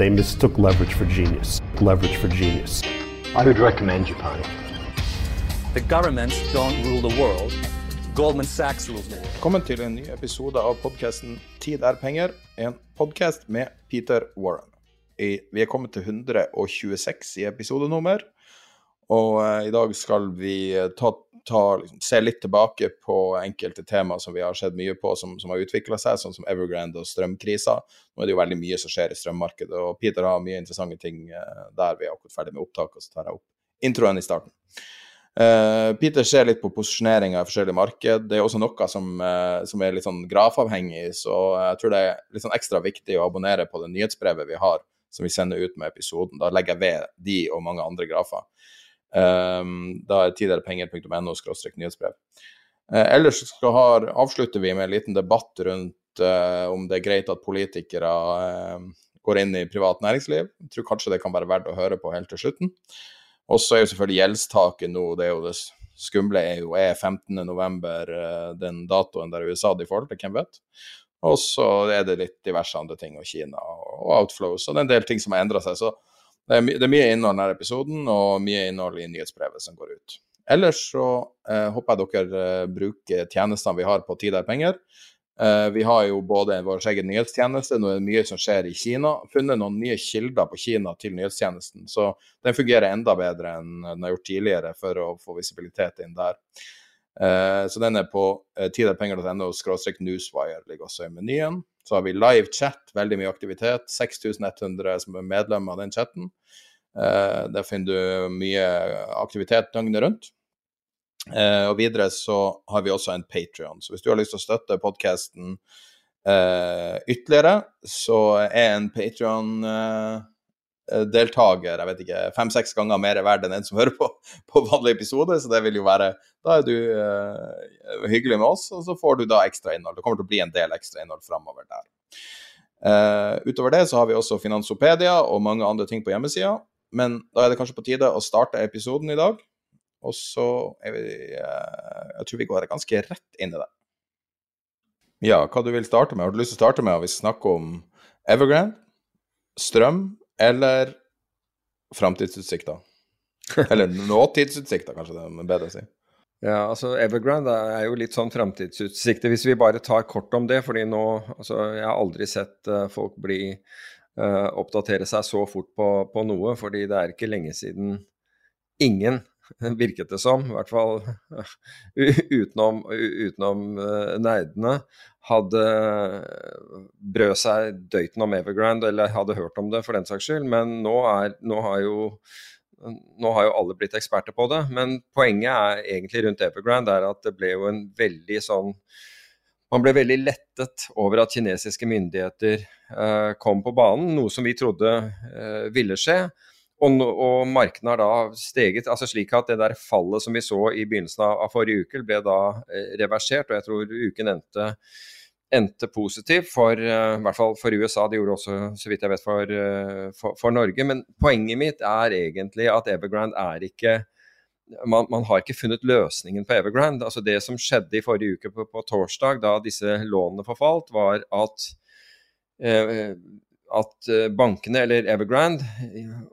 They mistook leverage for genius. Leverage for genius. I would recommend Japan. The governments don't rule the world. Goldman Sachs rules the world. Velkommen til en ny episode av podkasten 'Tid er penger', en podkast med Peter Warren. I, vi er kommet til 126 i episodenummer, og uh, i dag skal vi eh, ta, ta, liksom, se litt tilbake på enkelte temaer som vi har sett mye på, som, som har utvikla seg, sånn som Evergrande og strømkrisa. Nå er det jo veldig mye som skjer i strømmarkedet, og Peter har mye interessante ting eh, der. Vi er akkurat ferdig med opptak, og så tar jeg opp introen i starten. Uh, Peter ser litt på posisjoneringa i forskjellige marked. Det er også noe som, uh, som, er litt sånn grafavhengig, så jeg tror det er litt sånn ekstra viktig å abonnere på det nyhetsbrevet vi har, som vi sender ut med episoden. Da legger jeg ved de og mange andre grafer. Um, da er tiderepenger.no nyhetsbrev. Uh, ellers har, avslutter vi med en liten debatt rundt om det er greit at politikere går inn i privat næringsliv. Jeg tror kanskje det kan være verdt å høre på helt til slutten. Og så er jo selvfølgelig gjeldstaket nå, det er jo det skumle er jo er 15.11. den datoen der USA de får til, hvem vet. Og så er det litt diverse andre ting, og Kina og outflows, og det er en del ting som har endra seg. Så det er, det er, mye innhold i denne episoden, og mye innhold i nyhetsbrevet som går ut. Ellers så eh, håper jeg dere eh, bruker tjenestene vi har på Tid er penger. Eh, vi har jo både vår egen nyhetstjeneste, nå er det mye som skjer i Kina. Funnet noen nye kilder på Kina til nyhetstjenesten, så den fungerer enda bedre enn den har gjort tidligere for å få visibilitet inn der. Uh, så den er på uh, tiderpenger.no newswire, ligger også i menyen. Så har vi live chat, veldig mye aktivitet. 6100 som er medlemmer av den chatten. Uh, der finner du mye aktivitet døgnet rundt. Eh, og videre så har vi også en Patrion. Så hvis du har lyst til å støtte podkasten eh, ytterligere, så er en Patrion-deltaker eh, jeg vet ikke, fem-seks ganger mer verd enn en som hører på, på vanlig episode. Så det vil jo være Da er du uh, hyggelig med oss, og så får du da ekstra innhold. Det kommer til å bli en del ekstra innhold framover der. Uh, utover det så har vi også Finansopedia og mange andre ting på hjemmesida. Men da er det kanskje på tide å starte episoden i dag. Og så er vi uh, Jeg tror vi går ganske rett inn i det. Ja, hva du vil starte med? Har du lyst til å starte med å snakke om Evergrande, strøm eller framtidsutsikter? Eller nåtidsutsikter, kanskje det er bedre å si. Ja, altså Evergrande er jo litt sånn framtidsutsikter. Hvis vi bare tar kort om det, fordi nå altså Jeg har aldri sett uh, folk bli uh, oppdatere seg så fort på, på, noe, fordi det er ikke lenge siden ingen virket det som, i hvert fall utenom, utenom uh, nerdene, hadde brød seg døyten om Evergrande, eller hadde hørt om det for den saks skyld. Men nå, er, nå, har jo, nå har jo alle blitt eksperter på det. Men poenget er egentlig rundt Evergrande er at det ble jo en veldig sånn man ble veldig lettet over at kinesiske myndigheter eh, kom på banen, noe som vi trodde eh, ville skje. Og, og markedene har da steget altså slik at det der fallet som vi så i begynnelsen av, av forrige uke, ble da eh, reversert. Og jeg tror uken endte, endte positivt for uh, i hvert fall for USA. Det gjorde også, så vidt jeg vet, for, uh, for, for, Norge. Men poenget mitt er egentlig at Evergrande er ikke man, man, har ikke funnet løsningen på Evergrande. Altså Det som skjedde i forrige uke på, på torsdag, da disse lånene forfalt, var at uh, at eh, bankene, eller Evergrande,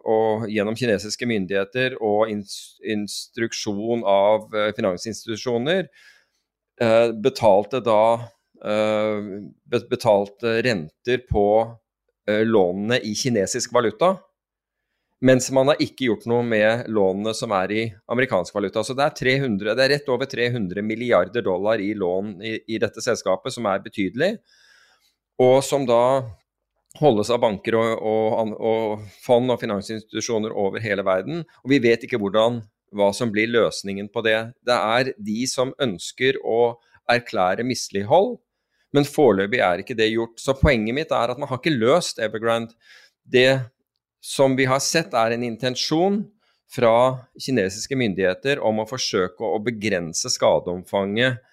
og gjennom kinesiske myndigheter og instruksjon av eh, finansinstitusjoner, eh, betalte da betalte renter på uh, lånene i kinesisk valuta. Mens man har ikke gjort noe med lånene som er i amerikansk valuta. Så det er, 300, det er rett over 300 milliarder dollar i lån i, i, dette selskapet, som er betydelig. Og som da holdes av banker og, og, og, fond og finansinstitusjoner over hele verden. Og vi vet ikke hvordan, hva som blir løsningen på det. Det er de som ønsker å erklære mislighold, men foreløpig er ikke det gjort. Så poenget mitt er at man har ikke løst Evergrande. Det som vi har sett, er en intensjon fra kinesiske myndigheter om å forsøke å begrense skadeomfanget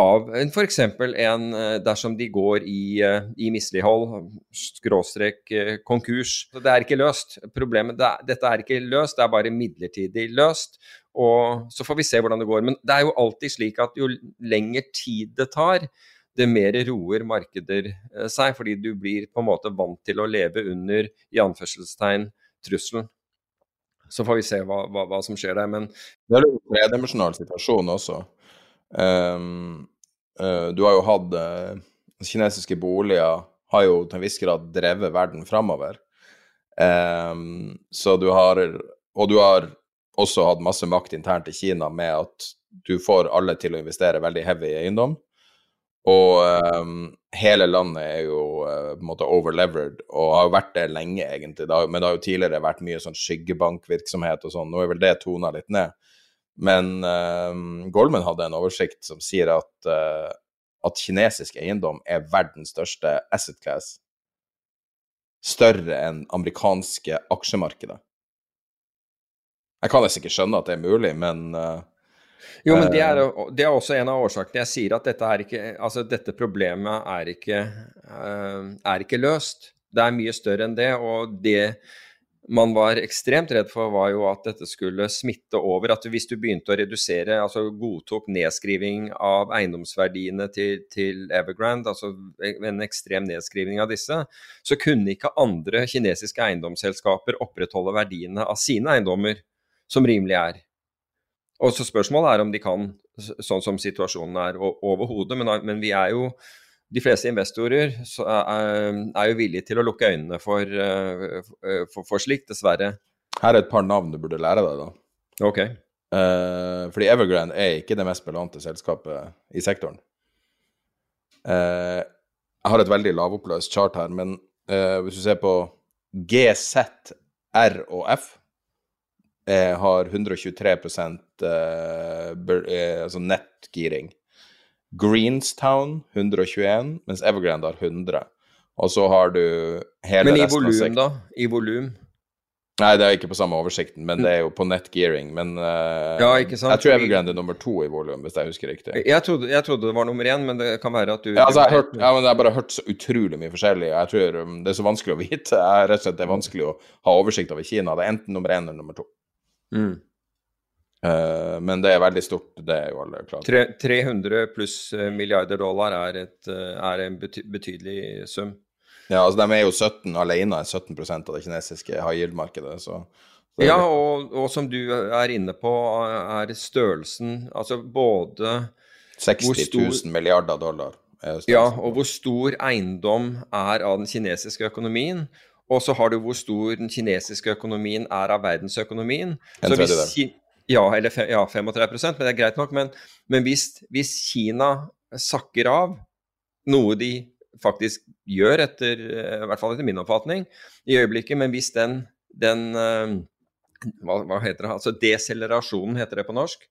av f.eks. en eh, dersom de går i, eh, i mislighold, skråstrek eh, konkurs. Så det er ikke løst. Problemet, det er, Dette er ikke løst, det er bare midlertidig løst. Og så får vi se hvordan det går. Men det er jo alltid slik at jo lengre tid det tar, det mer roer markeder eh, seg, fordi du blir på en måte vant til å leve under i anførselstegn trusselen. Så får vi se hva, hva, hva som skjer der, men Det er jo en tredimensjonal situasjon også. Um, uh, du har jo hatt uh, Kinesiske boliger har jo til en viss grad drevet verden framover. Um, så du har Og du har også hatt masse makt internt i Kina med at du får alle til å investere veldig heavy i eiendom. Og um, hele landet er jo uh, på en måte overlevered, og har vært det lenge, egentlig. Det men det har jo tidligere vært mye sånn skyggebankvirksomhet og sånn. Nå er vel det tona litt ned. Men um, Goldman hadde en oversikt som sier at, uh, at kinesisk eiendom er verdens største asset class. Større enn amerikanske aksjemarkedet. Jeg kan nesten ikke skjønne at det er mulig, men uh, jo, men det er, eh. det er, også en av årsakene. Jeg sier at dette, ikke, altså dette problemet er ikke, uh, er ikke, løst. Det er mye større enn det. Og det man var ekstremt redd for, var jo at dette skulle smitte over. At hvis du begynte å redusere, altså godtok nedskriving av eiendomsverdiene til, til Evergrande, altså en ekstrem nedskriving av disse, så kunne ikke andre kinesiske eiendomsselskaper opprettholde verdiene av sine eiendommer, som rimelig er. Og så Spørsmålet er om de kan, sånn som situasjonen er overhodet. Men, men vi er jo de fleste investorer er, er jo villige til å lukke øynene for, eh, for, for, slikt, dessverre. Her er et par navn du burde lære deg, da. Ok. Uh, fordi Evergrande er ikke det mest belånte selskapet i sektoren. Uh, jeg har et veldig lavoppløst chart her, men uh, hvis du ser på GZ, R og F eh, har 123 eh, eh, altså nettgiring. Greenstown 121, mens Evergrande har 100. Og så har du hele Men i volum, da? I volum? Nei, det er ikke på samme oversikten, men det er jo på nettgearing. Men uh, ja, ikke sant? jeg tror Evergrande er nummer to i volum, hvis jeg husker riktig. Jeg trodde, jeg trodde, det var nummer én, men det kan være at du Ja, altså, jeg, har hørt, ja, men jeg har bare hørt så utrolig mye forskjellig. Jeg tror um, Det er så vanskelig å vite. Jeg, rett og slett, det er vanskelig å ha oversikt over Kina. Det er enten nummer én eller nummer to. Mm. Uh, men det er veldig stort, det er jo alle klart. 300 pluss eh, milliarder dollar er, et, eh, er, en betydelig sum. Ja, altså de er jo 17 alene, 17% av det kinesiske high yield-markedet. så... Ja, og, og, som du er inne på, er størrelsen Altså både 60 000 stor, milliarder dollar. Ja, og hvor stor eiendom er av den kinesiske økonomien, og så har du hvor stor den kinesiske økonomien er av verdensøkonomien. En tredjedel. Ja, eller ja, 35% men det er greit nok. Men, men hvis, hvis, Kina sakker av, noe de faktisk gjør, etter, i hvert fall etter min oppfatning, i øyeblikket, men hvis den, den eh, hva, hva, heter det, altså deselerasjonen heter det på norsk.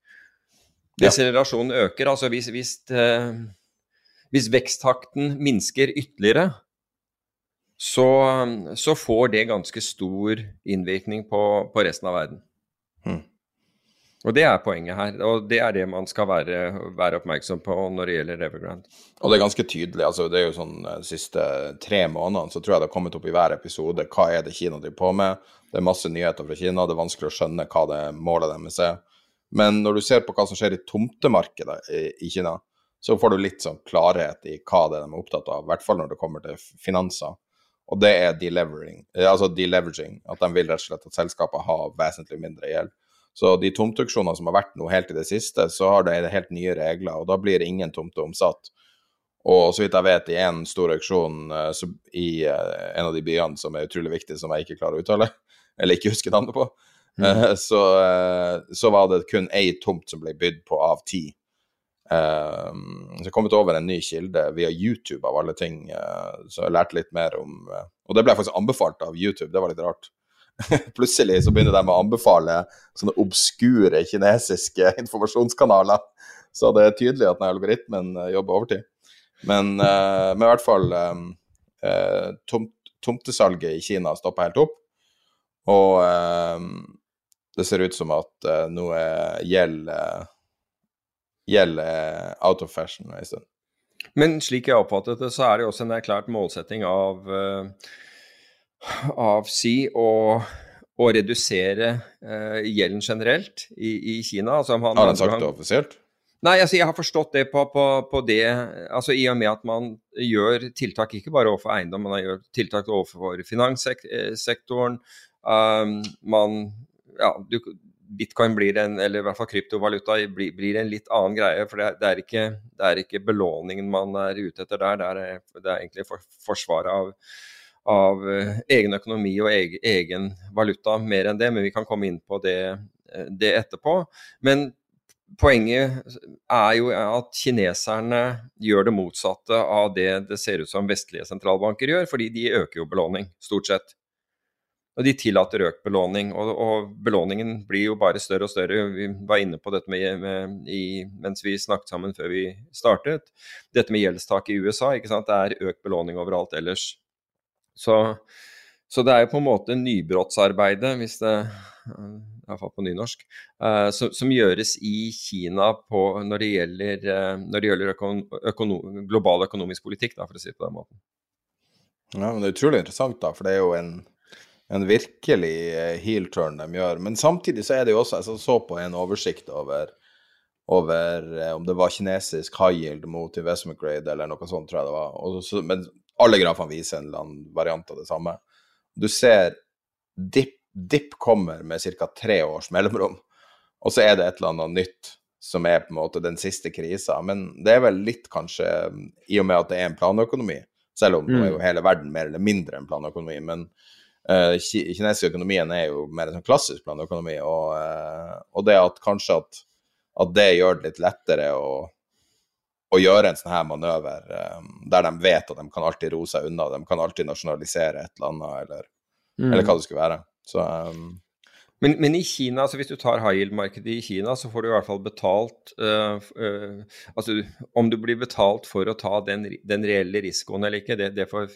Deselerasjonen øker, altså hvis, hvis, eh, hvis veksttakten minsker ytterligere, så, så, får det ganske stor innvirkning på, på resten av verden. Mm. Og Det er poenget her, og det er det man skal være, være, oppmerksom på når det gjelder Evergrande. Og det er ganske tydelig. altså det er jo sånn De siste tre månedene så tror jeg det har kommet opp i hver episode hva er det Kina driver på med. Det er masse nyheter fra Kina, det er vanskelig å skjønne hva det målet deres er. Men når du ser på hva som skjer i tomtemarkedet i, i Kina, så får du litt sånn klarhet i hva det er de er opptatt av, i hvert fall når det kommer til finanser. Og det er delevering, eh, altså deleveraging. At de vil rett og slett at selskapet har vesentlig mindre gjeld. Så de tomteauksjonene som har vært nå helt i det siste, så har det helt nye regler, og da blir ingen tomter omsatt. Og så vidt jeg vet, i en stor auksjon uh, i uh, en av de byene som er utrolig viktig, som jeg ikke klarer å uttale, eller ikke husker navnet på, mm. så, så, var det kun ei tomt som ble bydd på av ti. Så jeg har kommet over en ny kilde via YouTube, av alle ting, så jeg lærte litt mer om Og det ble faktisk anbefalt av YouTube, det var litt rart. Plutselig så begynner de å anbefale sånne obskure kinesiske informasjonskanaler. Så det er tydelig at den algoritmen jobber overtid. Men, men i hvert fall uh, tomt, Tomtesalget i Kina stoppa helt opp. Og um, det ser ut som at uh, noe gjeld gjeld out of fashion en stund. Men slik jeg oppfattet det, så er det også en erklært målsetting av, av Xi å, å redusere gjelden generelt i, i Kina. Altså, han, har han sagt det offisielt? Nei, altså jeg har forstått det på, på, på, det altså I og med at man gjør tiltak ikke bare overfor eiendom, man gjør tiltak overfor finanssektoren. Um, man, ja, du, Bitcoin blir en, eller i hvert fall kryptovaluta blir, blir en litt annen greie. For det, det, er ikke, det, er ikke, belåningen man er ute etter der, det er, det er egentlig for, forsvaret av, av uh, egen økonomi og egen, egen, valuta mer enn det. Men vi kan komme inn på det, det etterpå. Men poenget er jo at kineserne gjør det motsatte av det det ser ut som vestlige sentralbanker gjør, fordi de øker jo belåning, stort sett. Og de tillater økt belåning, og, og belåningen blir jo bare større og større. Vi var inne på dette med, med i, mens vi snakket sammen før vi startet. Dette med gjeldstak i USA, ikke sant? det er økt belåning overalt ellers. Så, så det er jo på en måte nybrottsarbeidet, hvis det iallfall på nynorsk, uh, som, som, gjøres i Kina på, når det gjelder, uh, når det gjelder økon, økono, global økonomisk politikk, da, for å si det på den måten. Ja, men Det er utrolig interessant, da, for det er jo en, en virkelig eh, heel turn de gjør. Men samtidig så er det jo også Jeg så på en oversikt over, over om det var kinesisk high yield mot investment grade eller noe sånt, tror jeg det var. Så, men alle grafene viser en eller annen variant av det samme. Du ser dip, dip kommer med ca. tre års mellomrom, og så er det et eller annet nytt som er på en måte den siste krisa. Men det er vel litt kanskje i og med at det er en planøkonomi, selv om mm. jo hele verden mer eller mindre en planøkonomi. Men kinesisk økonomien er jo mer en sånn klassisk planøkonomi, og, uh, og det at kanskje at, at, det gjør det litt lettere å, å gjøre en sånn her manøver um, der de vet at de kan alltid roe seg unna, de kan alltid nasjonalisere et eller annet, eller, mm. eller hva det skulle være. Så, um... men, men, i Kina, altså hvis du tar high yield-markedet i Kina, så får du i hvert fall betalt uh, uh, altså Om du blir betalt for å ta den, den reelle risikoen eller ikke, det, det får,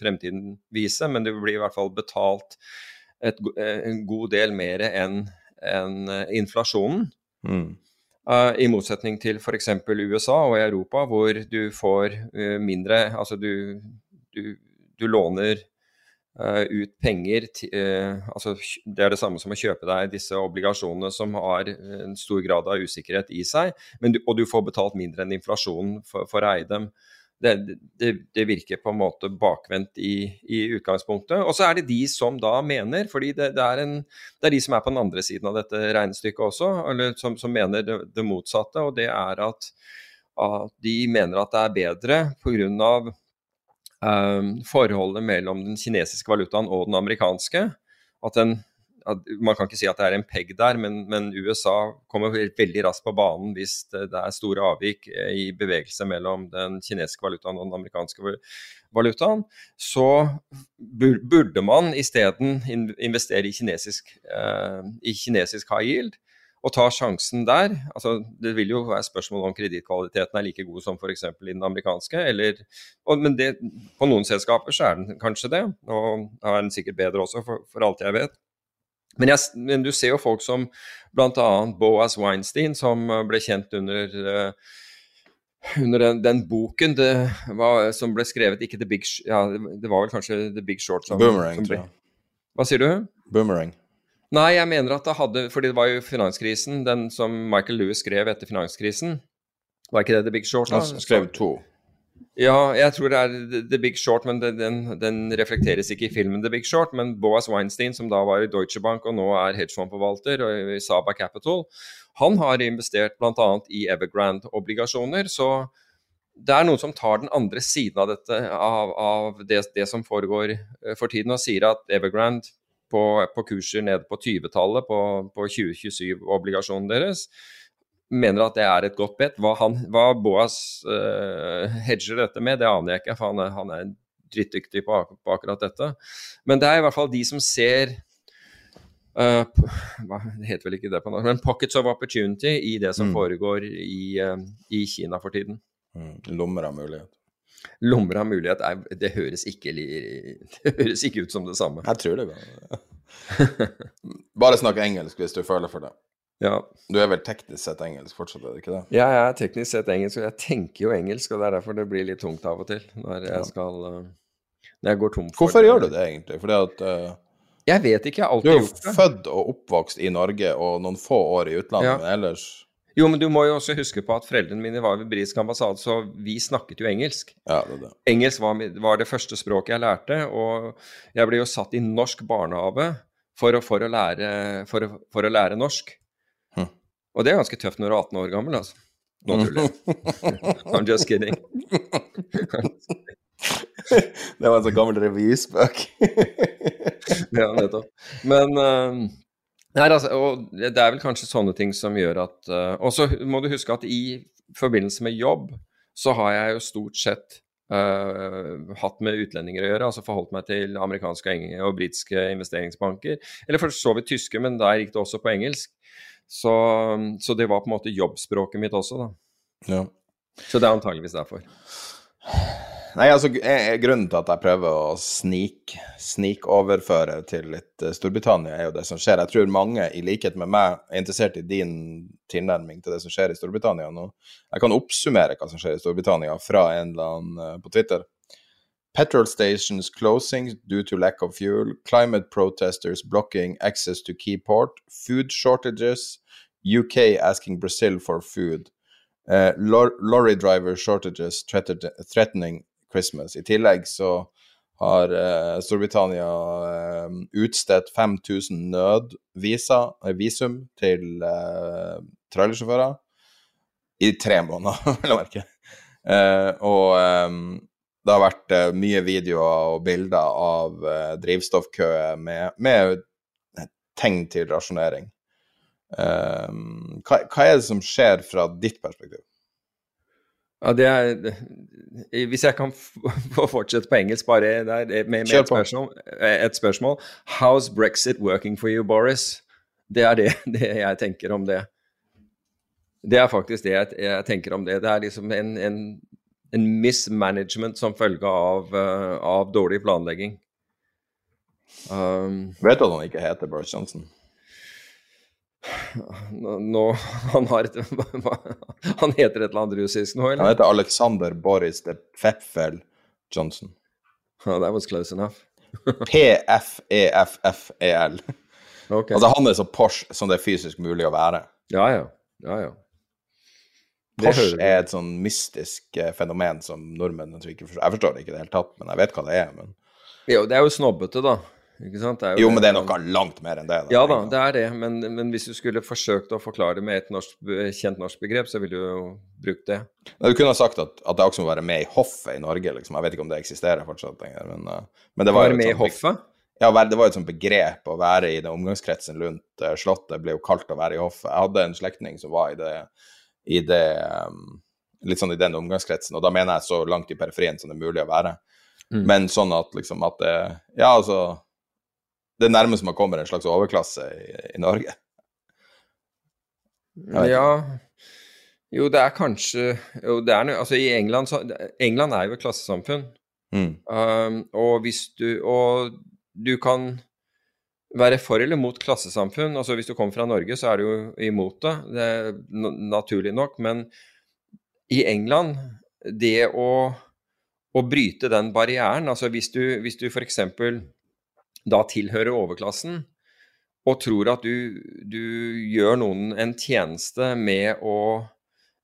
fremtiden vise, men du blir i hvert fall betalt et, en god del mer enn en inflasjonen. Mm. Uh, I motsetning til f.eks. USA og Europa, hvor du får uh, mindre Altså du, du, du låner ut penger uh, altså Det er det samme som å kjøpe deg disse obligasjonene som har en stor grad av usikkerhet i seg, du, og du får betalt mindre enn inflasjonen for, for å eie dem. Det, det, det, virker på en måte bakvendt i, i utgangspunktet. Og så er det de som da mener, fordi det, det, er en, er de som er på den andre siden av dette regnestykket også, eller som, som mener det, motsatte, og det er at, at de mener at det er bedre pga. Ehm, forholdet mellom den kinesiske valutaen og den amerikanske. At den, at man kan ikke si at det er en peg der, men, men, USA kommer veldig raskt på banen hvis det, det, er store avvik eh, i bevegelse mellom den kinesiske valutaen og den amerikanske valutaen. Så burde man isteden investere i kinesisk, eh, i kinesisk high yield og ta sjansen der. Altså, det vil jo være spørsmål om kredittkvaliteten er like god som f.eks. i den amerikanske. Eller, og, men det, på noen selskaper så er den kanskje det, og er den sikkert bedre også, for, for alt jeg vet. Men, jeg, men, du ser jo folk som bl.a. Boas Weinstein, som ble kjent under uh, under den, den boken var, som ble skrevet ikke The Big ja, Det var vel kanskje The Big Short som, Boomerang, som ble, tror jeg. Hva sier du? Boomerang. Nei, jeg mener at det hadde fordi det var jo finanskrisen, den som Michael Lewis skrev etter finanskrisen. Var ikke det The Big Short? Han skrev to. Ja, jeg tror det er The Big Short, men den, den, reflekteres ikke i filmen The Big Short. Men Boas Weinstein, som da var i Deutsche Bank og nå er hedgefondforvalter i Saba Capital, han har investert bl.a. i Evergrande-obligasjoner. Så det er noen som tar den andre siden av dette, av, av det, det, som foregår uh, for tiden, og sier at Evergrande på, på kurser nede på 20-tallet, på, på 2027-obligasjonen deres, mener at det er et godt bet. Hva, han, hva Boas uh, hedger dette med, det aner jeg ikke, for han er, han er drittdyktig på, på, akkurat dette. Men det er i hvert fall de som ser uh, Det heter vel ikke det på norsk, men pockets of opportunity i det som mm. foregår i, uh, i, Kina for tiden. Mm. Lommer av mulighet. Lommer av mulighet, er, det, høres ikke, det høres ikke ut som det samme. Jeg tror det. Bare, bare snakk engelsk hvis du føler for det. Ja. Du er vel teknisk sett engelsk fortsatt, er det ikke det? Ja, jeg er teknisk sett engelsk, og jeg tenker jo engelsk, og det er derfor det blir litt tungt av og til når jeg skal uh, Når jeg går tom for Hvorfor det. gjør du det egentlig? Fordi at uh, Jeg vet ikke, jeg har alltid gjort det. Du er jo født og oppvokst i Norge og noen få år i utlandet, ja. men ellers jo, men du må jo også huske på at foreldrene mine var ved britisk ambassade, så vi snakket jo engelsk. Ja, det det. Engelsk var, var, det første språket jeg lærte, og jeg ble jo satt i norsk barnehage for for for for å lære norsk. Hm. Og det er ganske tøft når du er 18 år gammel, altså. Nå tuller jeg. I'm just kidding. det var en sånn gammel revyspøk. ja, nettopp. Men uh, Nei, altså, og Det er vel kanskje sånne ting som gjør at uh, Og så må du huske at i forbindelse med jobb så har jeg jo stort sett uh, hatt med utlendinger å gjøre, altså forholdt meg til amerikanske og britiske investeringsbanker. Eller for så vidt tyske, men der gikk det også på engelsk. Så, så det var på en måte jobbspråket mitt også, da. Ja. Så det er antageligvis derfor. Nei, altså Grunnen til at jeg prøver å snik, snikoverføre til litt eh, Storbritannia, er jo det som skjer. Jeg tror mange, i likhet med meg, er interessert i din tilnærming til det som skjer i Storbritannia nå. Jeg kan oppsummere hva som skjer i Storbritannia fra en eller annen på Twitter. Petrol stations closing due to lack of fuel, climate protesters blocking access to key port, food shortages, UK asking Brazil for food. Uh, lorry driver shortages threatening Christmas. I tillegg så har eh, Storbritannia eh, utstedt 5000 nødvisum til eh, trailersjåfører i tre måneder, vil jeg merke. Uh, og um, det har vært mye videoer og bilder av eh, drivstoffkøer med, med, tegn til rasjonering. Hva, hva, er det som skjer fra ditt perspektiv? Ja, det er Hvis jeg kan få fortsette på engelsk bare der, med, med et, spørsmål, et, spørsmål, How's Brexit working for you, Boris? Det er det, det, jeg tenker om det. Det er faktisk det jeg, jeg tenker om det. Det er liksom en, en, en mismanagement som følge av, uh, av dårlig planlegging. Um, Vet du at han ikke heter Boris Johnson? Nå, han, har et, han heter et eller annet russisk nå, eller? Han heter Alexander Boris de Pfeffel Johnson. Oh, that was close enough. P-F-E-F-F-E-L. Okay. Altså han er så Porsche som det er fysisk mulig å være. Ja, ja. ja, ja. Porsche er et sånn mystisk eh, fenomen som nordmenn ikke forstår. Jeg forstår det ikke i det hele tatt, men jeg vet hva det er. Men... Jo, det er jo snobbete, da. Ikke sant? jo, men det er noe langt mer enn det. Da. Ja da, det er det. Men, men, hvis du skulle forsøkt å forklare det med et norsk, kjent norsk begrep, så ville du jo brukt det. Nei, du kunne ha sagt at, at det er også må være med i hoffet i Norge, liksom. Jeg vet ikke om det eksisterer fortsatt lenger, men, uh, men det var Være med i hoffet? Ja, det var jo et sånt begrep å være i den omgangskretsen rundt uh, Slottet. ble jo kalt å være i hoffet. Jeg hadde en slektning som var i det, i det um, litt sånn i den omgangskretsen, og da mener jeg så langt i periferien som det er mulig å være. Mm. Men sånn at liksom at det Ja, altså det nærmeste man kommer en slags overklasse i, i Norge. Ja Jo, det er kanskje Jo, det er Altså, i England så England er jo et klassesamfunn. Mm. Um, og hvis du Og du kan være for eller mot klassesamfunn. Altså Hvis du kommer fra Norge, så er du jo imot det, det er naturlig nok. Men i England, det å, å bryte den barrieren Altså hvis du, hvis du f.eks da tilhører overklassen, og tror at du, du gjør noen en tjeneste med å,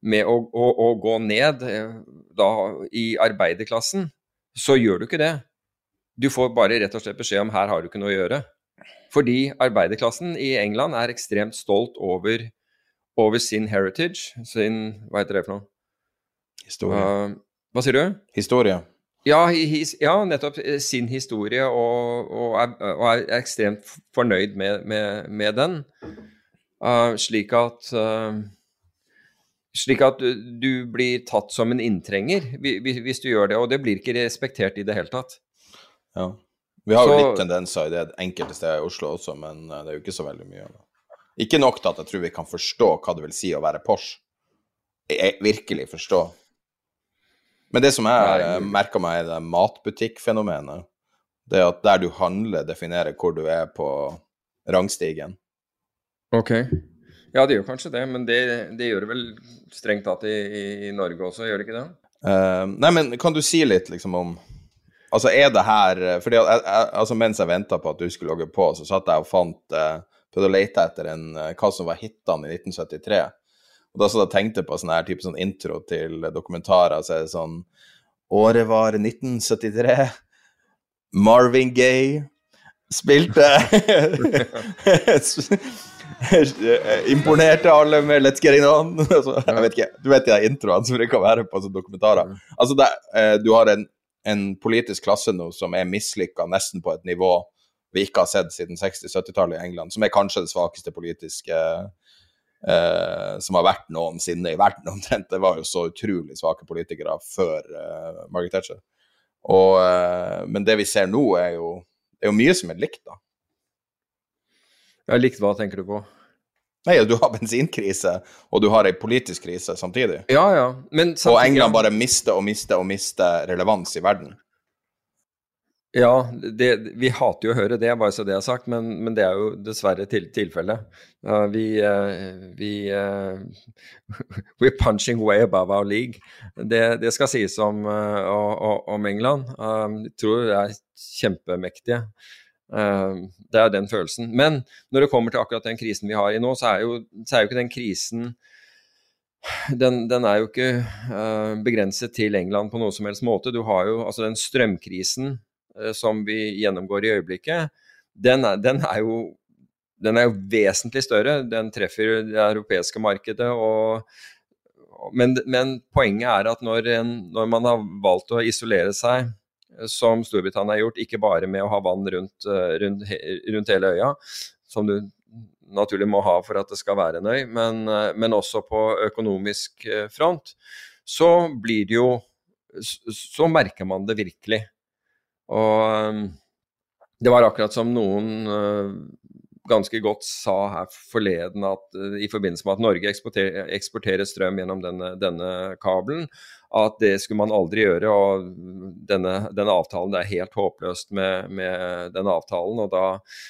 med å, å, å gå ned eh, da, i arbeiderklassen, så gjør du ikke det. Du får bare rett og slett beskjed om her har du ikke noe å gjøre. Fordi arbeiderklassen i England er ekstremt stolt over, over sin heritage, sin Hva heter det for noe? Historie. Uh, hva sier du? Historie. Ja, his, ja, nettopp sin historie, og, og, er, og er, ekstremt fornøyd med, med, med den. Uh, slik at uh, slik at du, du, blir tatt som en inntrenger hvis du gjør det, og det blir ikke respektert i det hele tatt. Ja. Vi har jo litt tendenser i det enkelte steder i Oslo også, men det er jo ikke så veldig mye. Ikke nok til at jeg tror vi kan forstå hva det vil si å være Porsche. Jeg, virkelig forstå. Men det som jeg merka meg, er det matbutikkfenomenet. Det at der du handler, definerer hvor du er på rangstigen. Ok. Ja, det gjør kanskje det, men det, det gjør det vel strengt tatt i, i, Norge også, gjør det ikke det? Uh, nei, men kan du si litt liksom om Altså, er det her fordi jeg, jeg, altså, Mens jeg venta på at du skulle logge på, så satt jeg og fant uh, Prøvde å lete etter en, hva som var hitene i 1973. Og da så jeg tenkte på sånn her type sånn intro til dokumentarer, så er det sånn Året var 1973. Marvin Gaye spilte Imponerte alle med 'Let's Get It On'. Altså, jeg vet ikke, Du vet de introene som bruker å være på sånne dokumentarer. Altså, det, eh, Du har en, en, politisk klasse nå som er mislykka nesten på et nivå vi ikke har sett siden 60-70-tallet i England, som er kanskje det svakeste politiske eh, som har vært noensinne i verden, omtrent. Det var jo så utrolig svake politikere før eh, Margaret Thatcher. Og, eh, men det vi ser nå, er jo, er jo mye som er likt, da. Ja, likt hva tenker du på? Nei, Du har bensinkrise, og du har ei politisk krise samtidig. Ja, ja. Men samtidig, og England bare mister og mister og mister relevans i verden. Ja, det, vi hater jo å høre det, bare så det er sagt, men, men det er jo dessverre til, tilfellet. Uh, vi, uh, vi uh, We're punching way above our league. Det, det skal sies om, om England. jeg tror de er kjempemektige. det er den følelsen. Men når det kommer til akkurat den krisen vi har i nå, så er jo, så er jo ikke den krisen den, den, er jo ikke begrenset til England på noen som helst måte. Du har jo altså den strømkrisen Eh, som vi gjennomgår i øyeblikket, den er, den er, jo, den er jo vesentlig større. Den treffer det europeiske markedet. Og, men, men, poenget er at når, en, når, man har valgt å isolere seg, som Storbritannia har gjort, ikke bare med å ha vann rundt, eh, rundt, rundt hele øya, som du naturlig må ha for at det skal være en øy, men, eh, men også på økonomisk front, så blir det jo Så merker man det virkelig. Og um, det var akkurat som noen uh, ganske godt sa her forleden at uh, i forbindelse med at Norge eksporterer, eksporterer strøm gjennom denne, denne, kabelen, at det skulle man aldri gjøre. Og denne, denne avtalen, det er helt håpløst med, med, denne avtalen. Og da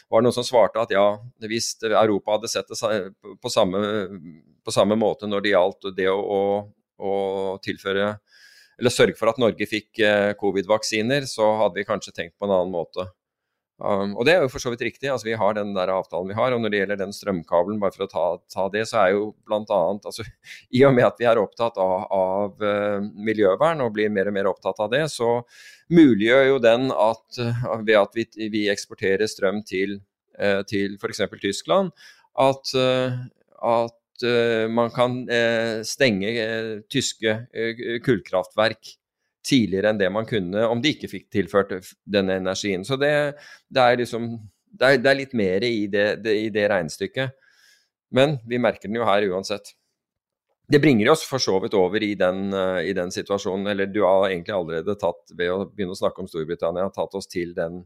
var det noen som svarte at ja, hvis Europa hadde sett det på samme, på samme måte når det gjaldt det å, å, å tilføre eller sørge for at Norge fikk eh, covid-vaksiner, så hadde vi kanskje tenkt på en annen måte. Um, og det er jo for så vidt riktig. altså Vi har den der avtalen vi har. Og når det gjelder den strømkabelen, bare for å ta, ta det, så er jo bl.a. Altså, I og med at vi er opptatt av, av uh, miljøvern og blir mer og mer opptatt av det, så muliggjør jo den at uh, ved at vi, vi, eksporterer strøm til, uh, til f.eks. Tyskland, at, at uh, man kan uh, stenge uh, tyske kullkraftverk tidligere enn det man kunne om de ikke fikk tilført denne energien. Så det, det er liksom det er, det er, litt mer i det, det, i det regnestykket. Men vi merker den jo her uansett. Det bringer oss for så vidt over i den, i den, situasjonen, eller du har egentlig allerede tatt, ved å begynne å snakke om Storbritannia, tatt oss til, den,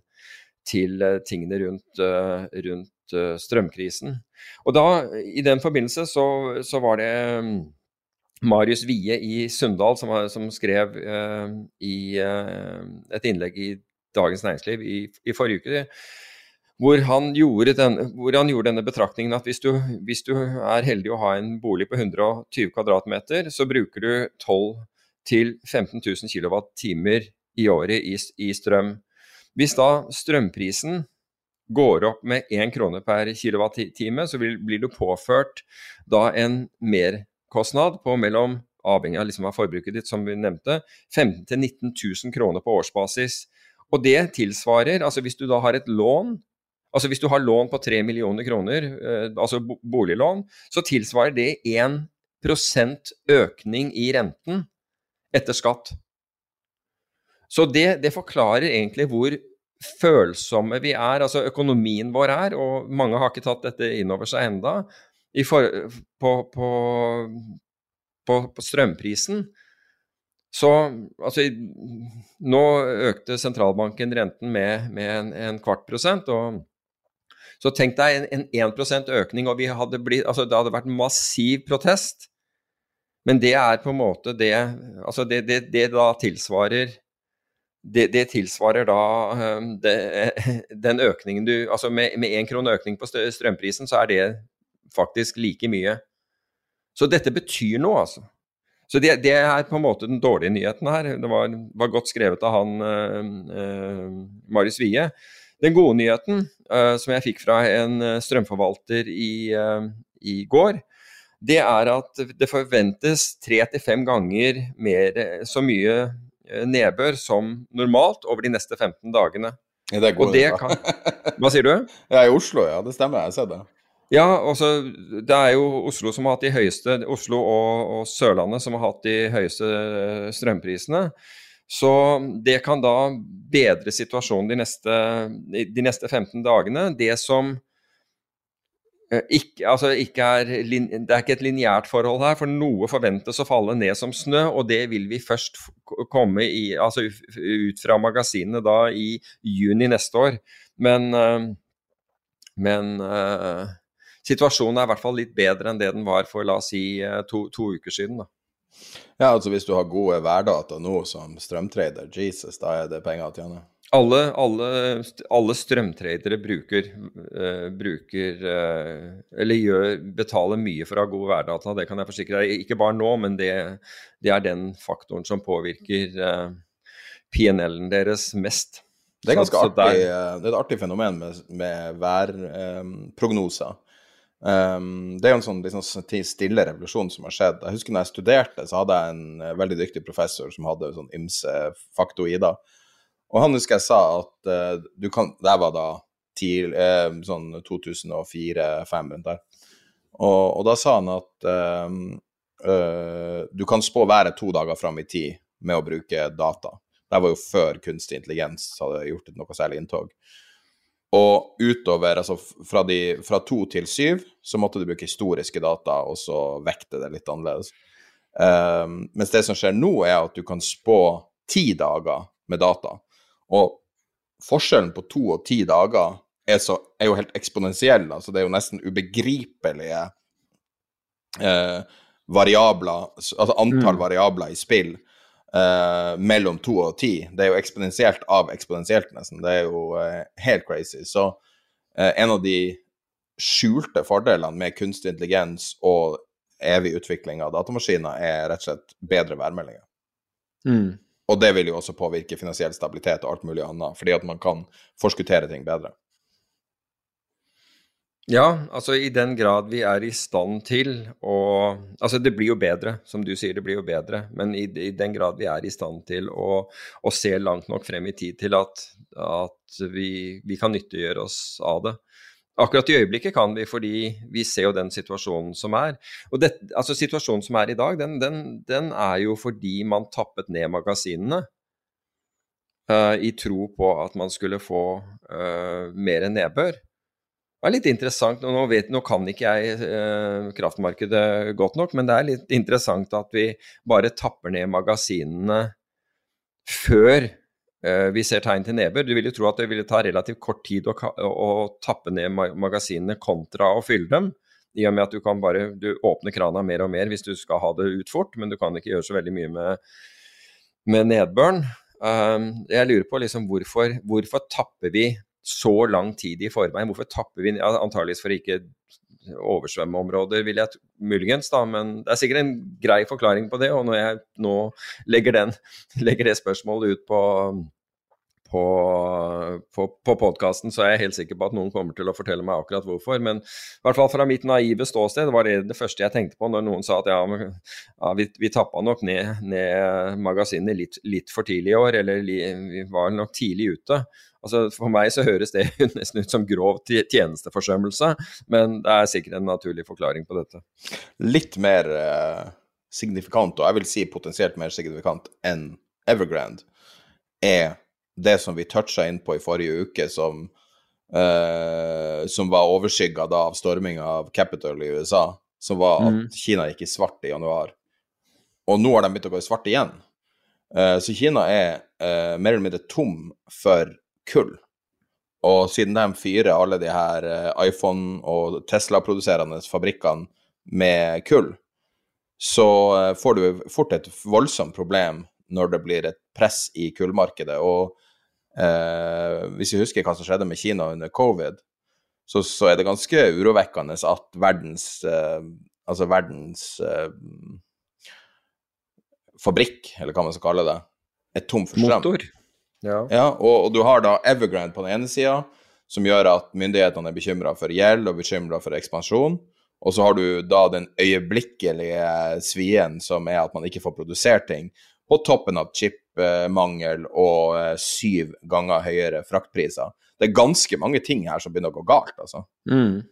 til tingene rundt, rundt uh, strømkrisen. Og da, I den forbindelse så, så var det um, Marius Wie i Sunndal som, som skrev uh, i et innlegg i Dagens Næringsliv i, i forrige uke. Hvor han, den, hvor han, gjorde denne betraktningen at hvis du, hvis du, er heldig å ha en bolig på 120 kvadratmeter, så bruker du 12 000-15 000 kWt i året i, i strøm. Hvis da strømprisen går opp med én krone per kilowattime, så blir du påført da en merkostnad på mellom avhengig av, liksom forbruket ditt, som vi nevnte, 15 000-19 000 kroner på årsbasis. Og det tilsvarer, altså hvis du da har et lån, altså hvis du har lån på 3 millioner kroner, eh, altså boliglån, så tilsvarer det 1 økning i renten etter skatt. Så det, det forklarer egentlig hvor følsomme vi er, altså økonomien vår er, og mange har ikke tatt dette inn over seg enda, på, på, på, på, strømprisen. Så altså, nå økte sentralbanken renten med, med en, en, kvart prosent. og så tenk deg en, en 1 økning, og hadde blitt, altså, det hadde vært massiv protest. Men det er på en måte det Altså det, det, det da tilsvarer det, det, tilsvarer da ehm, det, den økningen du Altså med én krone økning på strømprisen, så er det faktisk like mye. Så dette betyr noe, altså. Så det, det er på en måte den dårlige nyheten her. Det var, var godt skrevet av han uh, uh, Marius Wie. Den gode nyheten, uh, som jeg fikk fra en strømforvalter i, i går, det er at det forventes tre til fem ganger mer, så mye Eh, nedbør som normalt over de neste 15 dagene. Ja, det går, det kan... Hva sier du? Jeg er i Oslo, ja. Det stemmer, jeg har sett det. Ja, også, det er jo Oslo som har hatt de høyeste Oslo og, og Sørlandet som har hatt de høyeste eh, strømprisene. Så det kan da bedre situasjonen de neste, de neste 15 dagene. Det som Eh, ikke, altså ikke er, det er ikke et lineært forhold her, for noe forventes å falle ned som snø, og det vil vi først komme i, altså ut fra magasinene da i juni neste år. Men, eh, men uh, situasjonen er i hvert fall litt bedre enn det den var for la oss si to, to uker siden. da. Ja, altså hvis du har gode værdata nå som strømtrader, Jesus, da er det penger å tjene? Alle, alle, alle strømtradere bruker, uh, bruker uh, Eller gjør, betaler mye for å ha gode værdata, det kan jeg forsikre deg. Ikke bare nå, men det, det er den faktoren som påvirker uh, eh, PNL-en deres mest. Det er, ganske så, artig, der... det er et artig fenomen med, med værprognoser. Um, det er en sånn liksom, stille revolusjon som har skjedd. Jeg husker når jeg studerte, så hadde jeg en veldig dyktig professor som hadde sånn ymse faktoider. Og han husker jeg sa at uh, du kan Det var da til, uh, sånn 2004-2005 rundt der. Og, og, da sa han at uh, du kan spå været to dager fram i tid med å bruke data. Det var jo før kunstig intelligens hadde gjort noe særlig inntog. Og utover, altså fra, de, fra to til syv, så måtte du bruke historiske data, og så vekte det litt annerledes. Um, mens det som skjer nå, er at du kan spå ti dager med data. Og forskjellen på to og ti dager er, så, er jo helt eksponentiell. Altså det er jo nesten ubegripelige eh, variabler, altså antall mm. variabler i spill eh, mellom to og ti. Det er jo eksponentielt av eksponentielt, nesten. Det er jo eh, helt crazy. Så eh, en av de skjulte fordelene med kunstig intelligens og evig utvikling av datamaskiner er rett og slett bedre værmeldinger. Mm. Og det vil jo også påvirke finansiell stabilitet og alt mulig annet, fordi at man kan forskuttere ting bedre. Ja, altså i den grad vi er i stand til å Altså det blir jo bedre, som du sier, det blir jo bedre. Men i, i den grad vi er i stand til å, å, se langt nok frem i tid til at, at vi, vi, kan nyttiggjøre oss av det, Akkurat i øyeblikket kan vi, fordi vi ser jo den situasjonen som er. Og det, altså Situasjonen som er i dag, den, den, den er jo fordi man tappet ned magasinene uh, i tro på at man skulle få uh, mer nedbør. Det er litt interessant, og nå, vet, nå kan ikke jeg uh, kraftmarkedet godt nok, men det er litt interessant at vi bare tapper ned magasinene før vi ser tegn til nedbør. Du vil jo tro at det ville ta relativt kort tid å, å, tappe ned magasinene kontra å fylle dem. I og med at du kan bare du åpner krana mer og mer hvis du skal ha det ut fort, men du kan ikke gjøre så veldig mye med, med nedbøren. Um, jeg lurer på liksom hvorfor, hvorfor tapper vi så lang tid i forveien? Hvorfor tapper vi antageligvis for ikke oversvømme områder, vil jeg muligens, da, men det er sikkert en grei forklaring på det. Og når jeg nå legger, den, legger det spørsmålet ut på på, på, på podkasten, så er jeg helt sikker på at noen kommer til å fortelle meg akkurat hvorfor. Men i hvert fall fra mitt naive ståsted var det det første jeg tenkte på når noen sa at ja, ja vi, vi tappa nok ned, ned magasinet litt, litt, for tidlig i år, eller vi var nok tidlig ute. Altså, for meg så høres det nesten ut som grov tjenesteforsømmelse, men det er sikkert en naturlig forklaring på dette. Litt mer eh, signifikant, og jeg vil si potensielt mer signifikant enn Evergrande, er det som vi toucha inn på i forrige uke, som, uh, som var overskygga av storminga av Capital i USA, som var at mm. Kina gikk i svart i januar. Og nå har de begynt å gå i svart igjen. Uh, så Kina er uh, mer eller mindre tom for kull. Og siden de fyrer alle de her iPhone- og Tesla-produserende fabrikkene med kull, så får du fort et voldsomt problem når det blir et press i kullmarkedet. Og Eh, hvis vi husker hva som skjedde med Kina under covid, så, så er det ganske urovekkende at verdens eh, Altså verdens eh, fabrikk, eller hva man skal kalle det, er tom for strøm. Motor. Ja. ja og, og, du har da Evergrande på den ene sida, som gjør at myndighetene er bekymra for gjeld og bekymra for ekspansjon. Og så har du da den øyeblikkelige svien som er at man ikke får produsert ting, på toppen av chip mangel og eh, syv ganger høyere fraktpriser. Det er ganske mange ting her som begynner å gå galt, altså. Mm.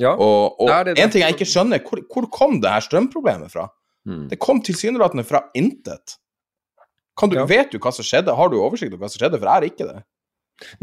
Ja, og, og det det en ting jeg ikke skjønner, hvor, hvor kom det her strømproblemet fra? Mm. Det kom tilsynelatende fra intet. Du, ja. Vet du hva som skjedde? Har du oversikt over hva som skjedde? For jeg har ikke det.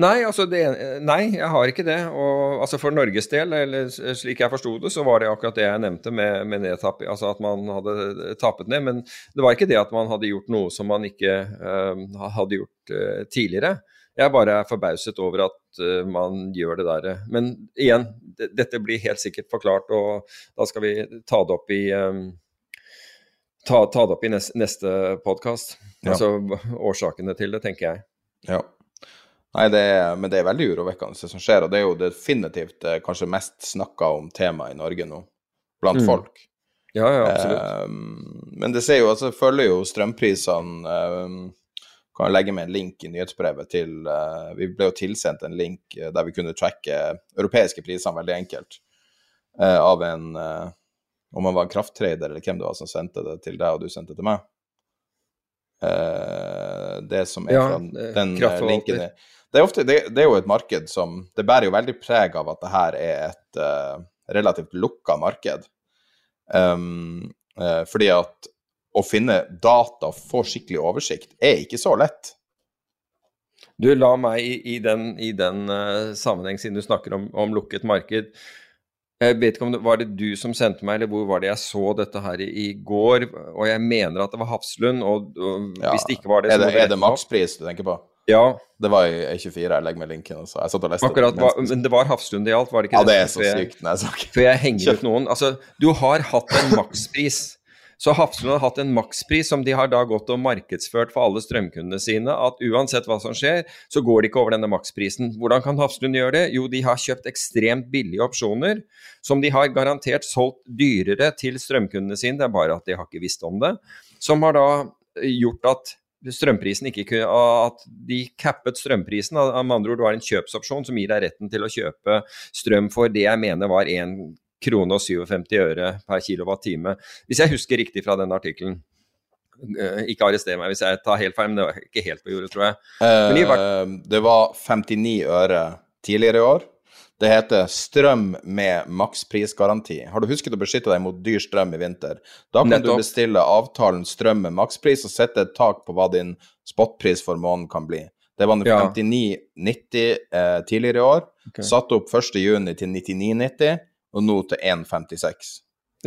Nei, altså det, nei, jeg har ikke det. Og altså For Norges del, eller slik jeg forsto det, så var det akkurat det jeg nevnte med, med nedtapp, altså at man hadde tappet ned. Men det var ikke det at man hadde gjort noe som man ikke uh, hadde gjort uh, tidligere. Jeg bare er forbauset over at uh, man gjør det der. Men igjen, dette blir helt sikkert forklart, og da skal vi ta det opp i um, ta, ta, det opp i neste, neste podkast. Ja. Altså årsakene til det, tenker jeg. Ja. Nei, det er, men det er veldig urovekkende det som skjer, og det er jo definitivt det eh, kanskje mest snakka om tema i Norge nå, blant mm. folk. Ja, ja, absolutt. Eh, men det ser jo, altså, følger jo strømprisene eh, Kan jeg legge med en link i nyhetsbrevet til eh, Vi ble jo tilsendt en link der vi kunne tracke europeiske priser veldig enkelt uh, av en uh, Om han var en krafttrader eller hvem det var som sendte det til deg, og du sendte det til meg. Det som er ja, fra den linken det er, ofte, det, det er, jo et marked som Det bærer jo veldig preg av at det her er et uh, relativt lukka marked. Um, uh, fordi at å finne data og få skikkelig oversikt er ikke så lett. Du, la meg i, i den, i den uh, sammenheng, siden du snakker om, om, lukket marked. Jeg vet ikke om det var det du som sendte meg, eller hvor var det jeg så dette her i, i går? Og jeg mener at det var Hafslund, og, og ja. hvis det ikke var det så Er det, er det makspris du tenker på? Ja. Det var i E24. Jeg legger meg linken. Altså. Jeg satt og leste Akkurat, det. Men det var Hafslund det gjaldt, var det ikke ja, det? Ja, det er så sykt. Nei, så Før jeg henger ut noen. Altså, du har hatt en makspris. Så Hafslund har hatt en makspris som de har da gått og markedsført for alle strømkundene sine. At uansett hva som skjer, så går de ikke over denne maksprisen. Hvordan kan Hafslund gjøre det? Jo, de har kjøpt ekstremt billige opsjoner som de har garantert solgt dyrere til strømkundene sine. Det er bare at de har ikke visst om det. Som har da gjort at strømprisen ikke kunne, at de cappet strømprisen. Med andre ord, det var en kjøpsopsjon som gir deg retten til å kjøpe strøm for det jeg mener var 1 krone og 57 øre per kilowattime. Hvis jeg husker riktig fra den artikkelen. Eh, ikke arrester meg hvis jeg tar helt feil, men det var ikke helt på jordet, tror jeg. Eh, det var 59 øre tidligere i år. Det heter strøm med maksprisgaranti. Har du husket å beskytte deg mot dyr strøm i vinter? Da kan Nettopp. du bestille avtalen strøm med makspris og sette et tak på hva din spotpris for måneden kan bli. Det var 59,90 eh, tidligere i år. Okay. Satt opp 1.6 til 99,90, og nå til 1,56.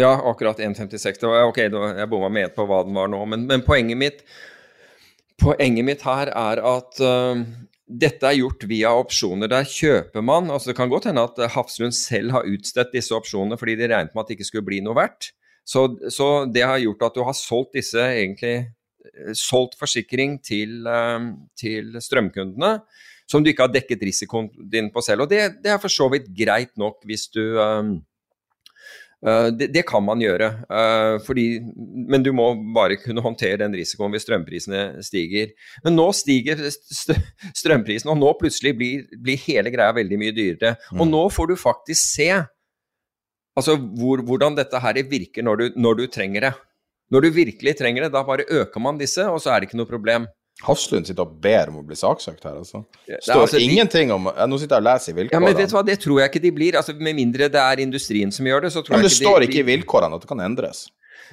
Ja, akkurat 1,56. Ok, jeg bomma med på hva den var nå, men, men poenget mitt Poenget mitt her er at uh, dette er gjort via opsjoner. Der kjøper man altså Det kan godt hende at Hafslund selv har utstedt disse opsjonene fordi de regnet med at det ikke skulle bli noe verdt. Så, så det har gjort at du har solgt disse egentlig eh, solgt forsikring til, eh, til, strømkundene som du ikke har dekket risikoen din på selv. Og det, det er for så vidt greit nok hvis du um, Uh, det, det, kan man gjøre, uh, fordi, men du må bare kunne håndtere den risikoen hvis strømprisene stiger. Men nå stiger st strømprisen, og nå plutselig blir, blir, hele greia veldig mye dyrere. Mm. Og nå får du faktisk se altså, hvor, hvordan dette her virker når du, når du trenger det. Når du virkelig trenger det, da bare øker man disse, og så er det ikke noe problem. Haslund sitter og ber om å bli saksøkt her, altså. Det står altså, ingenting om Nå sitter jeg og leser i vilkårene. Ja, men vet du hva, Det tror jeg ikke de blir. altså Med mindre det er industrien som gjør det, så tror jeg ikke de Men det står ikke i vilkårene at det kan endres.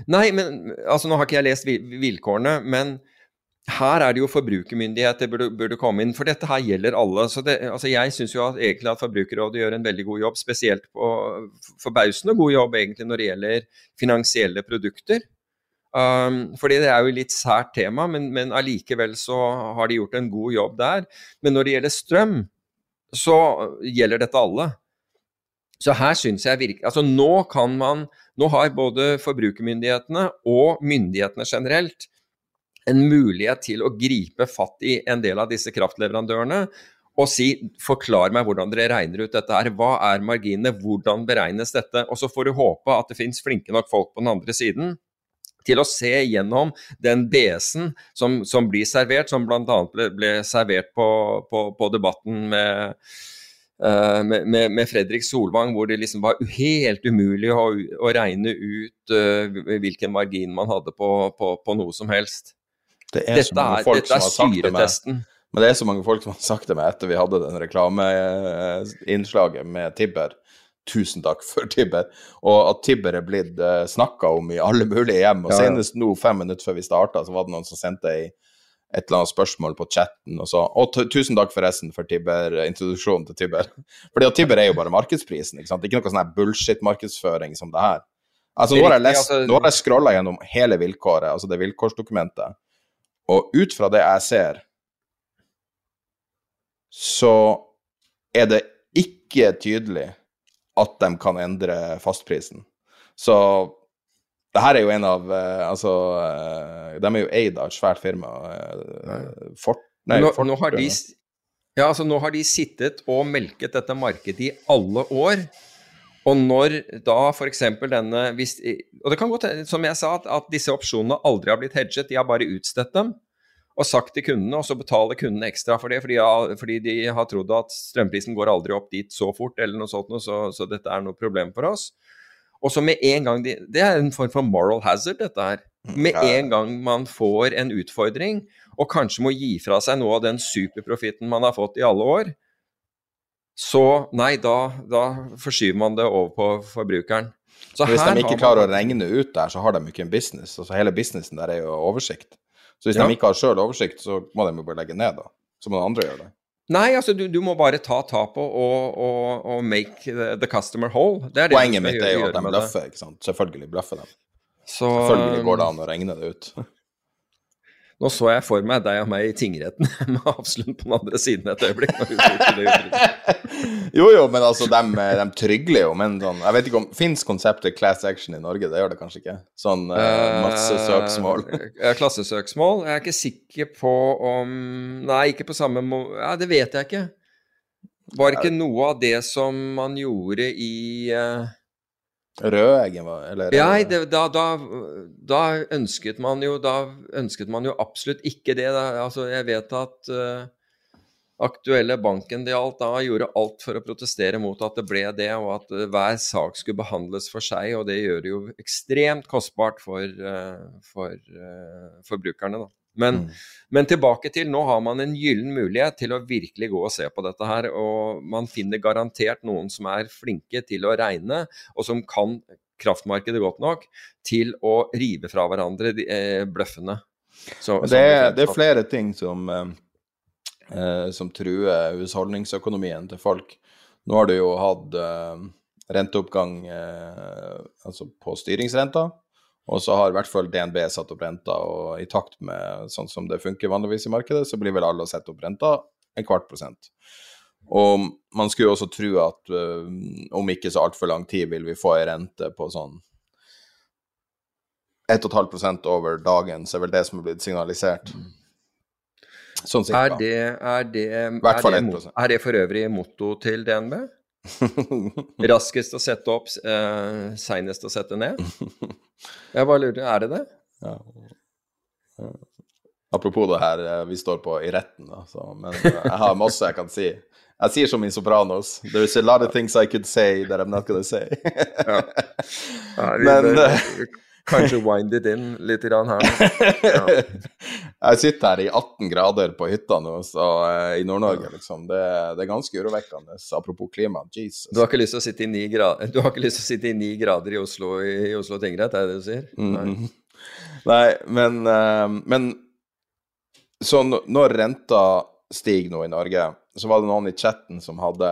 Nei, men altså nå har ikke jeg lest vilkårene, men her er det jo forbrukermyndigheter burde, burde komme inn, for dette her gjelder alle. Så det, altså jeg syns jo at, egentlig at Forbrukerrådet gjør en veldig god jobb, spesielt på forbausende god jobb egentlig når det gjelder finansielle produkter. Um, fordi det er jo litt sært tema, men, men allikevel så har de gjort en god jobb der. Men når det gjelder strøm, så gjelder dette alle. Så her syns jeg virkelig Altså nå kan man Nå har både forbrukermyndighetene og myndighetene generelt en mulighet til å gripe fatt i en del av disse kraftleverandørene og si forklar meg hvordan dere regner ut dette her. Hva er marginene, hvordan beregnes dette? Og så får du håpe at det finnes flinke nok folk på den andre siden til å se gjennom den BS-en som, som, blir servert, som bl.a. Ble, ble servert på, på, på debatten med Uh, med, med, Fredrik Solvang, hvor det liksom var helt umulig å, å regne ut uh, hvilken margin man hadde på, på, på, noe som helst. Det er dette er, dette er, det med, men det er så mange folk som har sagt det med etter vi hadde den reklameinnslaget med Tibber. Tusen takk for Tibber. Og at Tibber er blitt uh, eh, snakka om i alle mulige hjem. Og ja, ja. senest nå, fem minutter før vi starta, så var det noen som sendte ei et eller annet spørsmål på chatten og så Og tusen takk forresten for Tibber, introduksjonen til Tibber. Fordi at Tibber er jo bare markedsprisen, ikke sant. Ikke noe sånn bullshit-markedsføring som det her. Altså, nå har jeg, lest, altså- nå har jeg scrolla gjennom hele vilkåret, altså det vilkårsdokumentet. Og ut fra det jeg ser, så er det ikke tydelig at de kan endre fastprisen. Så det her er jo en av uh, Altså, uh, de er jo eid av et svært firma. Uh, Fort, nei, nå, Fort, nå, har de, ja, altså, nå har de sittet og melket dette markedet i alle år. Og når da f.eks. denne hvis, Og det kan godt som jeg sa, at, at, disse opsjonene aldri har blitt hedget, de har bare utstedt dem og sagt til kundene, og så betaler kundene ekstra for det fordi, fordi, de har trodd at strømprisen går aldri opp dit så fort, eller noe sånt, så, så dette er noe problem for oss. Og så med en gang de, Det er en form for moral hazard, dette her. Mm, med en gang man får en utfordring, og kanskje må gi fra seg noe av den superprofitten man har fått i alle år, så nei, da, da forskyver man det over på forbrukeren. Så hvis de ikke klarer man... å regne ut der, så har de ikke en business. Altså Hele businessen der er jo oversikt. Så hvis ja. de ikke har sjøl oversikt, så må de jo bare legge ned, da. Så må andre gjøre det. Nei, altså du, du må bare ta tapet og, og, og, make the, customer whole. Det det Poenget mitt er jo at de bløffer, ikke sant. Selvfølgelig bløffer de. Så, Selvfølgelig går det an å regne det ut. Nå så jeg for meg deg og meg i tingretten med Hafslund på den andre siden et øyeblikk. jo, jo, men altså, de, de trygler jo, men sånn Jeg vet ikke om Fins konseptet class action i Norge? Det gjør det kanskje ikke? Sånn uh, masse søksmål? klassesøksmål? Jeg er ikke sikker på om Nei, ikke på samme måte Ja, det vet jeg ikke. Var ikke noe av det som man gjorde i uh, Rødeggen var eller Nei, da, da, da, ønsket man jo Da ønsket man jo absolutt ikke det. Altså, jeg vet at uh, aktuelle banken det alt da gjorde alt for å protestere mot at det ble det, og at uh, hver sak skulle behandles for seg. Og det gjør det jo ekstremt kostbart for, uh, for forbrukerne, da. Men, mm. men, tilbake til nå har man en gyllen mulighet til å virkelig gå og se på dette her. Og man finner garantert noen som er flinke til å regne, og som kan kraftmarkedet godt nok til å rive fra hverandre de, eh, bløffene. Så, det, er, det, er, flere ting som, eh, eh, som truer husholdningsøkonomien til folk. Nå har du jo hatt eh, renteoppgang eh, altså på styringsrenta. Og så har i hvert fall DNB satt opp renta, og i takt med sånn som det funker vanligvis i markedet, så blir vel alle å sette opp renta en kvart prosent. Og man skulle jo også tro at uh, om ikke så altfor lang tid vil vi få ei rente på sånn 1,5% over dagen, så er vel det som er blitt signalisert. Sånn cirka. Er det, er det, er det, er det for øvrig motto til DNB? Raskest å sette opp, eh, seinest å sette ned? Jeg bare lurer, er det det? Ja. ja. Apropos det her, eh, vi står på i retten, da, så, men eh, jeg har masse jeg kan si. Jeg sier som i Sopranos There's a lot of things I could say that I'm not gonna say. ja. Ja, vi, men, det, kanskje wind it in litt her. Ja. Jeg sitter her i 18 grader på hytta nå, så, uh, i Nord-Norge, liksom. Det, det, er ganske urovekkende. Apropos klima. Jesus. Du har ikke lyst til å sitte i ni grader, du har ikke lyst til å sitte i ni grader i Oslo, i, i Oslo tingrett, er det det du sier? Nei, mm -hmm. Nei men, uh, men så når renta stiger nå i Norge, så var det noen i chatten som hadde,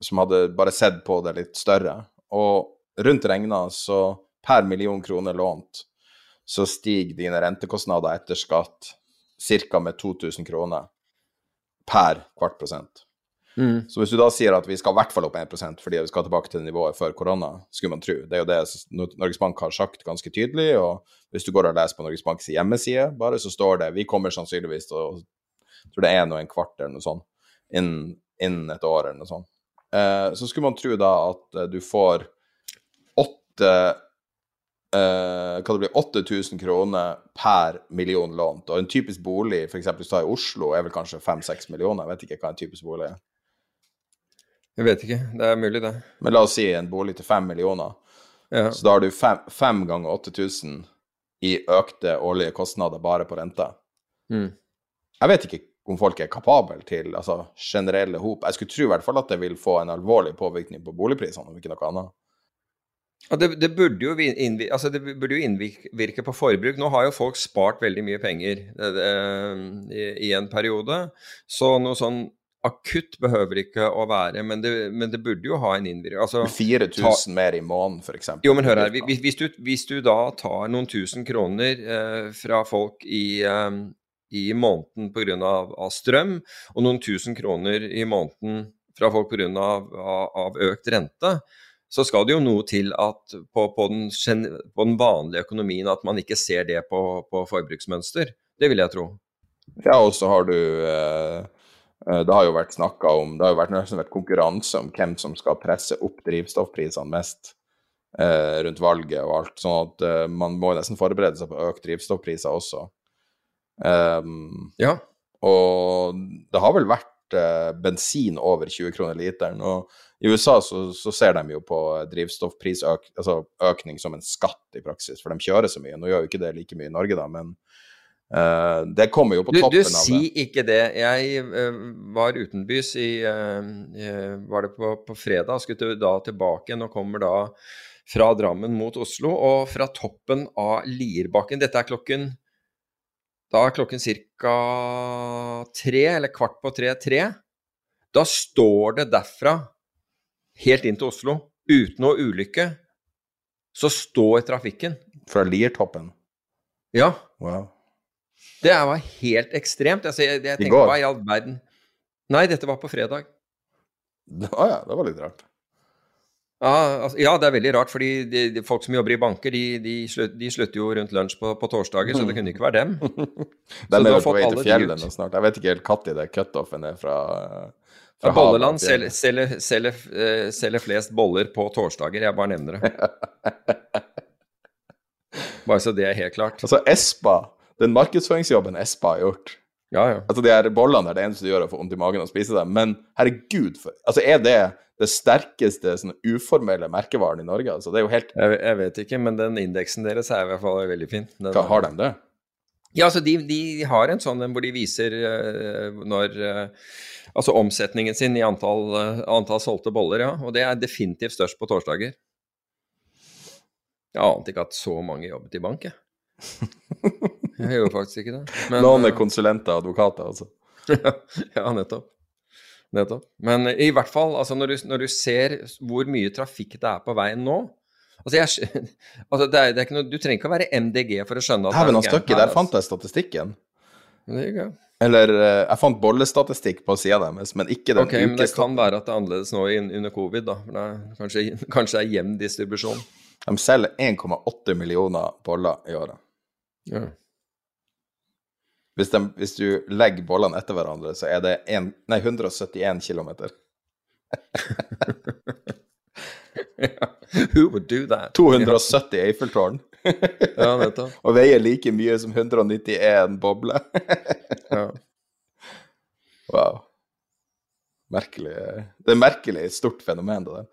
som hadde bare sett på det litt større. Og rundt regna så per million kroner lånt, så stiger dine rentekostnader etter skatt ca. med 2000 kroner per kvart prosent. Mm. Så hvis du da sier at vi skal i hvert fall opp 1 fordi vi skal tilbake til nivået før korona, skulle man tro. Det er jo det Norges Bank har sagt ganske tydelig, og hvis du går og leser på Norges Banks hjemmeside, bare så står det vi kommer sannsynligvis til å tror det er en og en kvart eller noe sånt innen, innen et år eller noe sånt. Eh, så skulle man tro da at eh, du får åtte Uh, kan det bli 8000 kroner per million lånt. Og en typisk bolig, f.eks. hvis du tar i Oslo, er vel kanskje 5-6 millioner. Jeg vet ikke hva en typisk bolig er. Jeg vet ikke. Det er mulig, det. Men la oss si en bolig til 5 millioner. Ja. Så da har du 5 ganger 8000 i økte årlige kostnader bare på renta. Mm. Jeg vet ikke om folk er kapable til altså, generelle hop. Jeg skulle tro i hvert fall at det vil få en alvorlig påvirkning på boligprisene, om ikke noe annet. Ja, det, det, burde jo innvirke, altså det burde jo innvirke på forbruk. Nå har jo folk spart veldig mye penger det, det, i, en periode, så noe sånn akutt behøver ikke å være, men det, men burde jo ha en innvirkning. Altså, 4000 mer i måneden, f.eks. Jo, men hør her. Hvis, du, hvis, du, da tar noen tusen kroner eh, fra folk i, eh, i måneden pga. Av, av strøm, og noen tusen kroner i måneden fra folk pga. Av, av økt rente, så skal det jo noe til at på, på, den, på, den, vanlige økonomien at man ikke ser det på, på forbruksmønster. Det vil jeg tro. Ja, og så har du eh, eh Det har jo vært snakka om Det har jo vært, vært, konkurranse om hvem som skal presse opp drivstoffprisene mest eh, rundt valget og alt. Sånn at man må nesten forberede seg på økt drivstoffpriser også. Um, ja. Og det har vel vært bensin over 20 kroner literen. og i USA så, så, ser de jo på drivstoffprisøkning altså som en skatt i praksis, for de kjører så mye. Nå gjør jo ikke det like mye i Norge, da, men uh, det kommer jo på du, toppen du, av det. Du, si ikke det. Jeg uh, var utenbys i uh, Var det på, på fredag, skulle da tilbake igjen og kommer da fra Drammen mot Oslo, og fra toppen av Lierbakken Dette er klokken da er klokken ca. tre, eller kvart på tre-tre. Da står det derfra helt inn til Oslo uten noe ulykke, så står trafikken. Fra Liertoppen? Ja. Wow. Det var helt ekstremt. Altså, jeg, jeg tenkte, hva i all verden Nei, dette var på fredag. Ah, ja, det var litt rart. Ja, altså, ja, det er veldig rart, fordi de, de, folk som jobber i banker, de, de, slutter, de slutter jo rundt lunsj på, på, torsdager, så det kunne ikke være dem. de er jo på vei til fjellene snart. Jeg vet ikke helt når det cutoffen er fra ja, Bolleland eh, selger, flest boller på torsdager, jeg bare nevner det. bare så det er helt klart. Altså Espa, den markedsføringsjobben Espa har gjort ja, ja. Altså De her bollene er det eneste du gjør, å få vondt i magen og spise dem. Men herregud, for, altså er det det sterkeste sånn, uformelle merkevaren i Norge? Altså, det er jo helt jeg, jeg, vet ikke, men den indeksen deres er i hvert fall veldig fin. Den, Hva, har de det? Ja, altså de, de har en sånn hvor de viser uh, når uh, Altså omsetningen sin i antall, uh, antall, solgte boller, ja. Og det er definitivt størst på torsdager. Jeg ante ikke at så mange jobbet i bank, jeg. Jeg gjør faktisk ikke det. Men, Noen er konsulenter og advokater, altså. ja, nettopp. Nettopp. Men i hvert fall, altså når du, når du ser hvor mye trafikk det er på veien nå Altså, jeg, altså det er, det er noe, Du trenger ikke å være MDG for å skjønne at han støkk der fant jeg statistikken. Eller eh, jeg fant bollestatistikk på sida deres, men ikke den okay, men Det kan være at det er annerledes nå under covid, da. Det er, kanskje, kanskje det er jevn distribusjon. De selger 1,8 millioner boller i året. Ja. Hvis, de, hvis, du legger bollene etter hverandre, så er det en, nei, 171 km. Who would do that? 270 Eiffeltårn. ja, nettopp. Og veier like mye som 191 bobler. ja. Wow. Merkelig Det er merkelig stort fenomen, det der.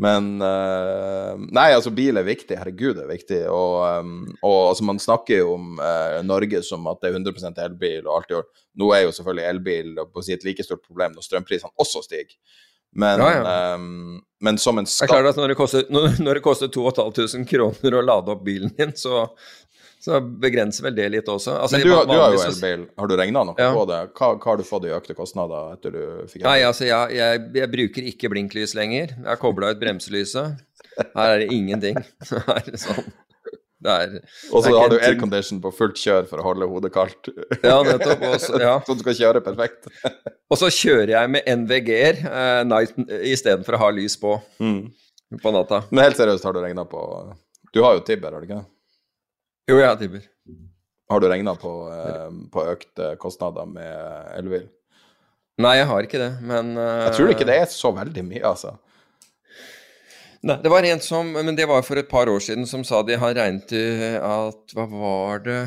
Men uh, Nei, altså, bil er viktig. Herregud, det er viktig. Og, um, og altså, man snakker jo om uh, Norge som at det er 100% elbil og alt i år. Nå er jo selvfølgelig elbil på å si et like stort problem når strømprisene også stiger. Men, ja, ja. Um, men som en skatt Det er klart at når det koster, når, når det koster 2500 kroner å lade opp bilen din, så så begrenser vel det litt også. Altså, Men du, du, har jo elbil. Har du regna noe ja. på det? Hva, hva, har du fått i økte kostnader etter du fikk elbil? Nei, altså jeg, jeg, jeg, bruker ikke blinklys lenger. Jeg har kobla ut bremselyset. Her er det ingenting. Her er det sånn. og så har du aircondition på fullt kjør for å holde hodet kaldt. Ja, nettopp. Også, ja. så du skal kjøre perfekt. og så kjører jeg med NVG-er uh, istedenfor å ha lys på mm. på natta. Men helt seriøst, har du regna på Du har jo Tibber, har du ikke det? Jo, jeg tipper. Har du regna på, eh, på økte kostnader med elbil? Nei, jeg har ikke det, men uh, Jeg tror ikke det er så veldig mye, altså. Nei, det var en som Men det var for et par år siden som sa de har regnet at Hva var det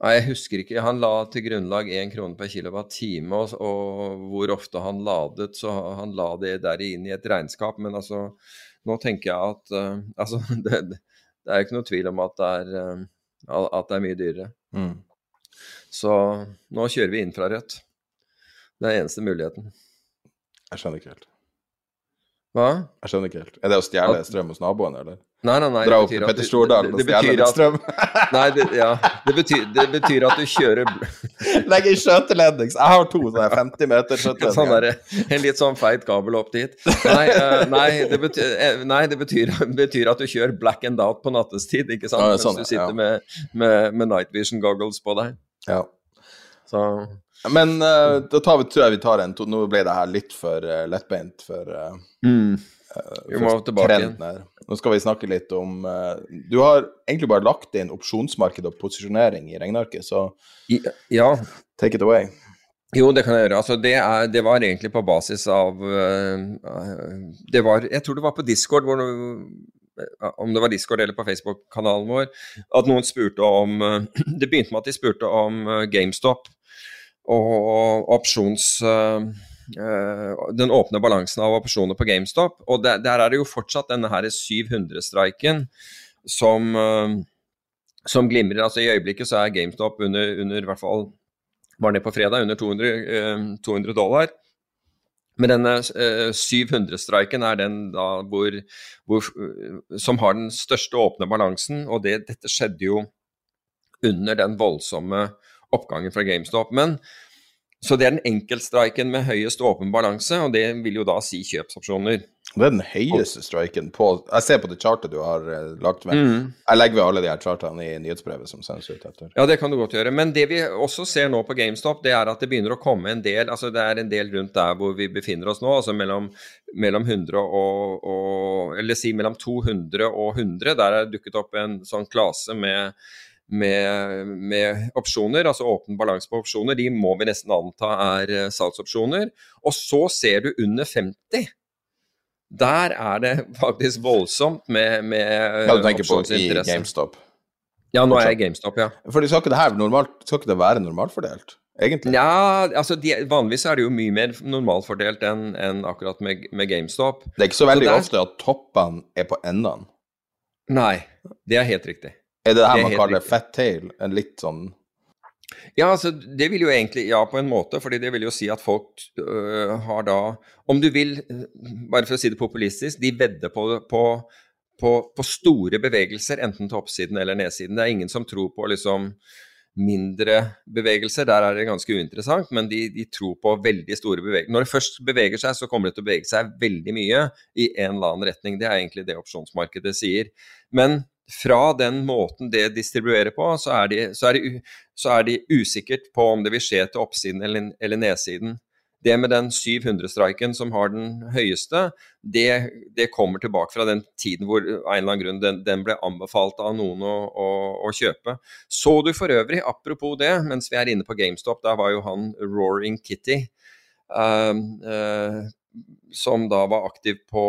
Nei, jeg husker ikke. Han la til grunnlag én krone per kilowattime, og, og hvor ofte han ladet, så han la det der inn i et regnskap. Men altså, nå tenker jeg at uh, Altså, det, det er jo ikke noe tvil om at det er, eh, at det er mye dyrere. Mm. Så nå kjører vi infrarødt. Det er eneste muligheten. Jeg skjønner ikke helt. Hva? Jeg skjønner ikke helt. Er det å stjele strøm hos naboen, eller? Nei, nei, nei. Dra opp til Petter Stordal og stjele litt strøm? nei, det, ja. det, betyr, det betyr at du kjører Legg i skjøteledning. Jeg har to sånne 50 meter skjøteledninger. Sånn en litt sånn feit kabel opp dit. Nei, uh, nei, det, betyr, uh, nei det betyr, betyr, at du kjører black and out på nattestid, ikke sant? Ja, sånn, Mens du sitter ja. med, med, med, night vision goggles på deg. Ja. Så men uh, da tar vi, tror jeg vi tar en to Nå ble det her litt for uh, lettbeint for, uh, mm. vi må tilbake her. Nå skal vi snakke litt om Du har egentlig bare lagt inn opsjonsmarked og posisjonering i regnearket, så ja. take it away. Jo, det kan jeg gjøre. Altså, det, er, det var egentlig på basis av Det var Jeg tror det var på Discord hvor om det var Discord eller på Facebook-kanalen vår, at noen spurte om Det begynte med at de spurte om GameStop og opsjons uh, den åpne balansen av opsjoner på GameStop. Og der, der er det jo fortsatt denne 700-streiken som, uh, som, glimrer. Altså I øyeblikket så er GameStop under, under hvert fall var ned på fredag, under 200, 200 dollar. Men denne 700-streiken er den hvor, hvor, som har den største åpne balansen, og det, dette skjedde jo under den voldsomme oppgangen fra GameStop. Men så det er den enkeltstreiken med høyest åpen balanse, og det vil jo da si kjøpsopsjoner. Det er den høyeste streiken på Jeg ser på det chartet du har uh, lagt ved. Mm. Jeg legger ved alle de her chartene i nyhetsbrevet som sendes ut etter. Ja, det kan du godt gjøre. Men det vi også ser nå på GameStop, det er at det begynner å komme en del Altså det er en del rundt der hvor vi befinner oss nå, altså mellom, mellom 100 og, og Eller si mellom 200 og 100. Der er det dukket opp en sånn klase med med, med, opsjoner, altså åpen balanse på opsjoner, de må vi nesten anta er uh, salgsopsjoner. Og så ser du under 50. Der er det faktisk voldsomt med, med Ja, du tenker på i GameStop? Ja, nå er jeg i GameStop, ja. For skal ikke det her normalt, skal ikke det være normalfordelt? Egentlig? Ja, altså de, vanligvis er det jo mye mer normalfordelt enn en akkurat med, med, GameStop. Det er ikke så veldig så der, ofte at toppene er på endene? Nei, det er helt riktig. Er det det her man kaller fat tail? En litt sånn ja, altså det vil jo egentlig Ja, på en måte. fordi det vil jo si at folk øh, har da Om du vil, bare for å si det populistisk, de vedder på, på, på, på store bevegelser, enten til oppsiden eller nedsiden. Det er ingen som tror på liksom mindre bevegelser. Der er det ganske uinteressant, men de, de, tror på veldig store bevegelser. Når det først beveger seg, så kommer det til å bevege seg veldig mye i en eller annen retning. Det er egentlig det opsjonsmarkedet sier. Men fra den måten det distribuerer på, så er, de, så, er de, så er, de, usikkert på om det vil skje til oppsiden eller, eller nedsiden. Det med den 700-streiken som har den høyeste, det, det, kommer tilbake fra den tiden hvor en eller annen grunn den, den ble anbefalt av noen å, å, å, kjøpe. Så du for øvrig, apropos det, mens vi er inne på GameStop, der var jo han Roaring Kitty, uh, uh, som da var aktiv på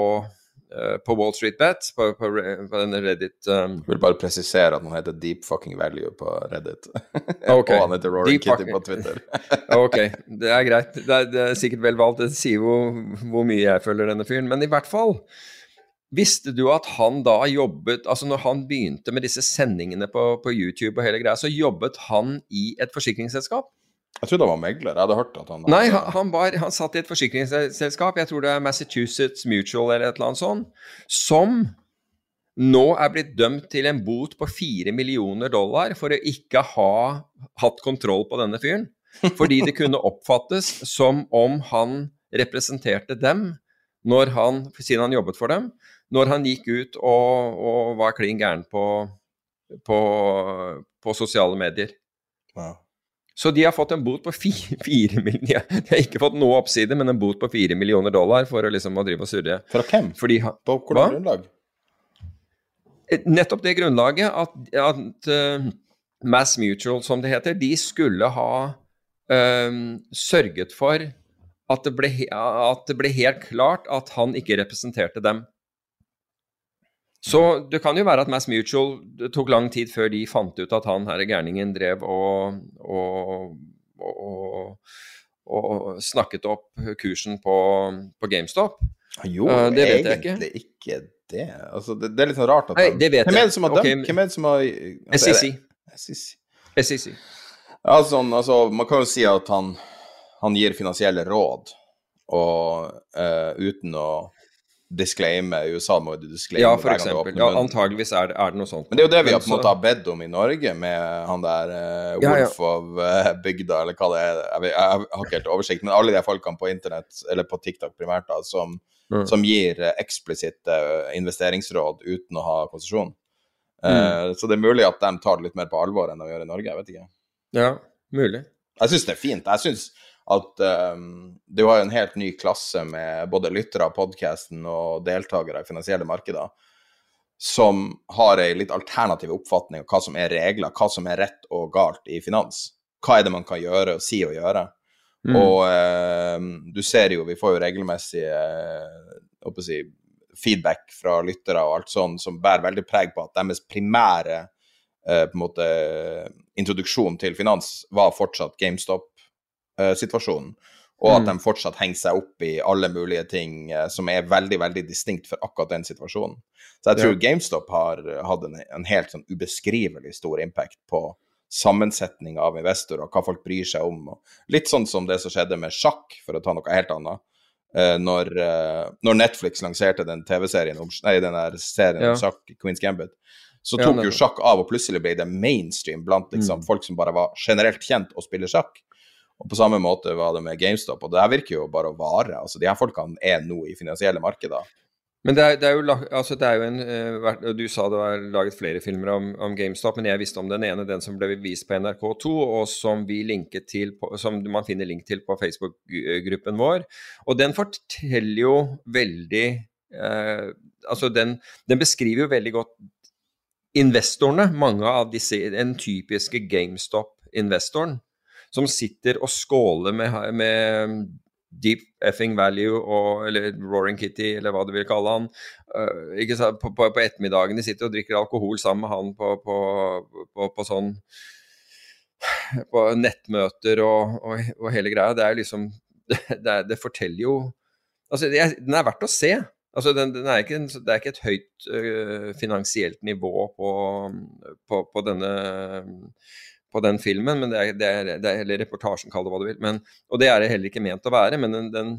på Wall Street Bet, på, på, på denne Reddit um... Jeg vil bare presisere at han heter Deep Fucking Value på Reddit. Okay. og han heter Rory Deep Kitty fucking- på Twitter. ok, det er greit. Det er, det er sikkert vel valgt. Det sier jo hvor mye jeg følger denne fyren. Men i hvert fall, visste du at han da jobbet Altså når han begynte med disse sendingene på, på YouTube og hele greia, så jobbet han i et forsikringsselskap? Jeg trodde han var megler. Jeg hadde hørt at han Nei, han, han, var, han satt i et forsikringsselskap, jeg tror det er Massachusetts Mutual eller et eller annet sånt, som nå er blitt dømt til en bot på fire millioner dollar for å ikke ha hatt kontroll på denne fyren. Fordi det kunne oppfattes som om han representerte dem når han, siden han jobbet for dem, når han gikk ut og, og var klin gæren på, på, på sosiale medier. Ja. Så de har fått en bot på fire, fire millioner De har ikke fått noe oppside, men en bot på fire millioner dollar for å liksom å drive og surre. Fra hvem? Fordi På hvilket grunnlag? nettopp det grunnlaget at, at uh, Mass Mutual, som det heter, de skulle ha uh, sørget for at det, ble, at det ble helt klart at han ikke representerte dem. Så det kan jo være at Mass Mutual det tok lang tid før de fant ut at han her gærningen drev og, og, og, og snakket opp kursen på, på GameStop. Jo, gjorde Eh, det vet jeg egentlig ikke det. Altså, det. Det er litt sånn rart at Nei, det vet Hvem er det som har dømt? Okay. Hvem er det som har altså, SEC. SEC. Ja, sånn, altså, man kan jo si at han, han gir finansielle råd, og uh, uten å disclaime I USA må du disclaimer Ja, for eksempel. Ja, antageligvis er det, er det noe sånt. Men det er jo det vi har på en måte har bedt om i Norge, med han der eh, Ja, ja. Wolf of eh, bygda, eller hva det er. Jeg, har ikke helt oversikt, men alle de folkene på internett, eller på TikTok primært, da, som, Mm. som gir eh, eksplisitte investeringsråd uten å ha konsesjon. Mm. Så det er mulig at de tar det litt mer på alvor enn de gjør i Norge, jeg vet ikke. Ja, mulig. Jeg syns det er fint. Jeg syns at um, du har jo en helt ny klasse med både lyttere av podkasten og deltakere i finansielle markeder som har ei litt alternativ oppfatning av hva som er regler, hva som er rett og galt i finans. Hva er det man kan gjøre og si og gjøre? Mm. Og eh, du ser jo, vi får jo regelmessig eh, jeg å si, feedback fra lyttere og alt sånn, som bærer veldig preg på at deres primære uh, på en måte introduksjon til finans var fortsatt GameStop-situasjonen. Og at Mm. de fortsatt henger seg opp i alle mulige ting eh, som er veldig veldig distinkt for akkurat den situasjonen. Så jeg tror GameStop har hatt en, en helt sånn ubeskrivelig stor impact på sammensetning av investorer, hva folk bryr seg om. Litt sånn som det som skjedde med sjakk, for å ta noe helt annet. Eh, når, eh, når Netflix lanserte den TV-serien om nei, den der serien Ja. om sjakk, Queen's Gambit, så Ja, tok jo nettopp. sjakk av, og plutselig ble det mainstream blant liksom, Mm. folk som bare var generelt kjent og spiller sjakk. Og på samme måte var det med GameStop, og det her virker jo bare å vare. Altså, de her folkene er nå i finansielle markeder. Men det er, det er jo, altså det er jo en eh, Du sa det var laget flere filmer om, om GameStop, men jeg visste om den ene, den som ble vist på NRK2, og som vi linket til på, som man finner link til på Facebook-gruppen vår. Og den forteller jo veldig eh, Altså, den, den beskriver jo veldig godt investorene, mange av disse, den typiske GameStop-investoren, som sitter og skåler med, med deep effing value og, eller roaring kitty, eller hva du vil kalle han. Uh, ikke så, På, på, på ettermiddagen de sitter og drikker alkohol sammen med han på, på, på, sånn på nettmøter og, og, og hele greia. Det er liksom Det, det, det forteller jo Altså, det er, den er verdt å se. Altså, den, den er ikke, det er ikke et høyt uh, finansielt nivå på denne på den filmen, men det er, det er, det er, eller reportasjen, kall det hva du vil. Men, og det er det heller ikke ment å være, men den, den,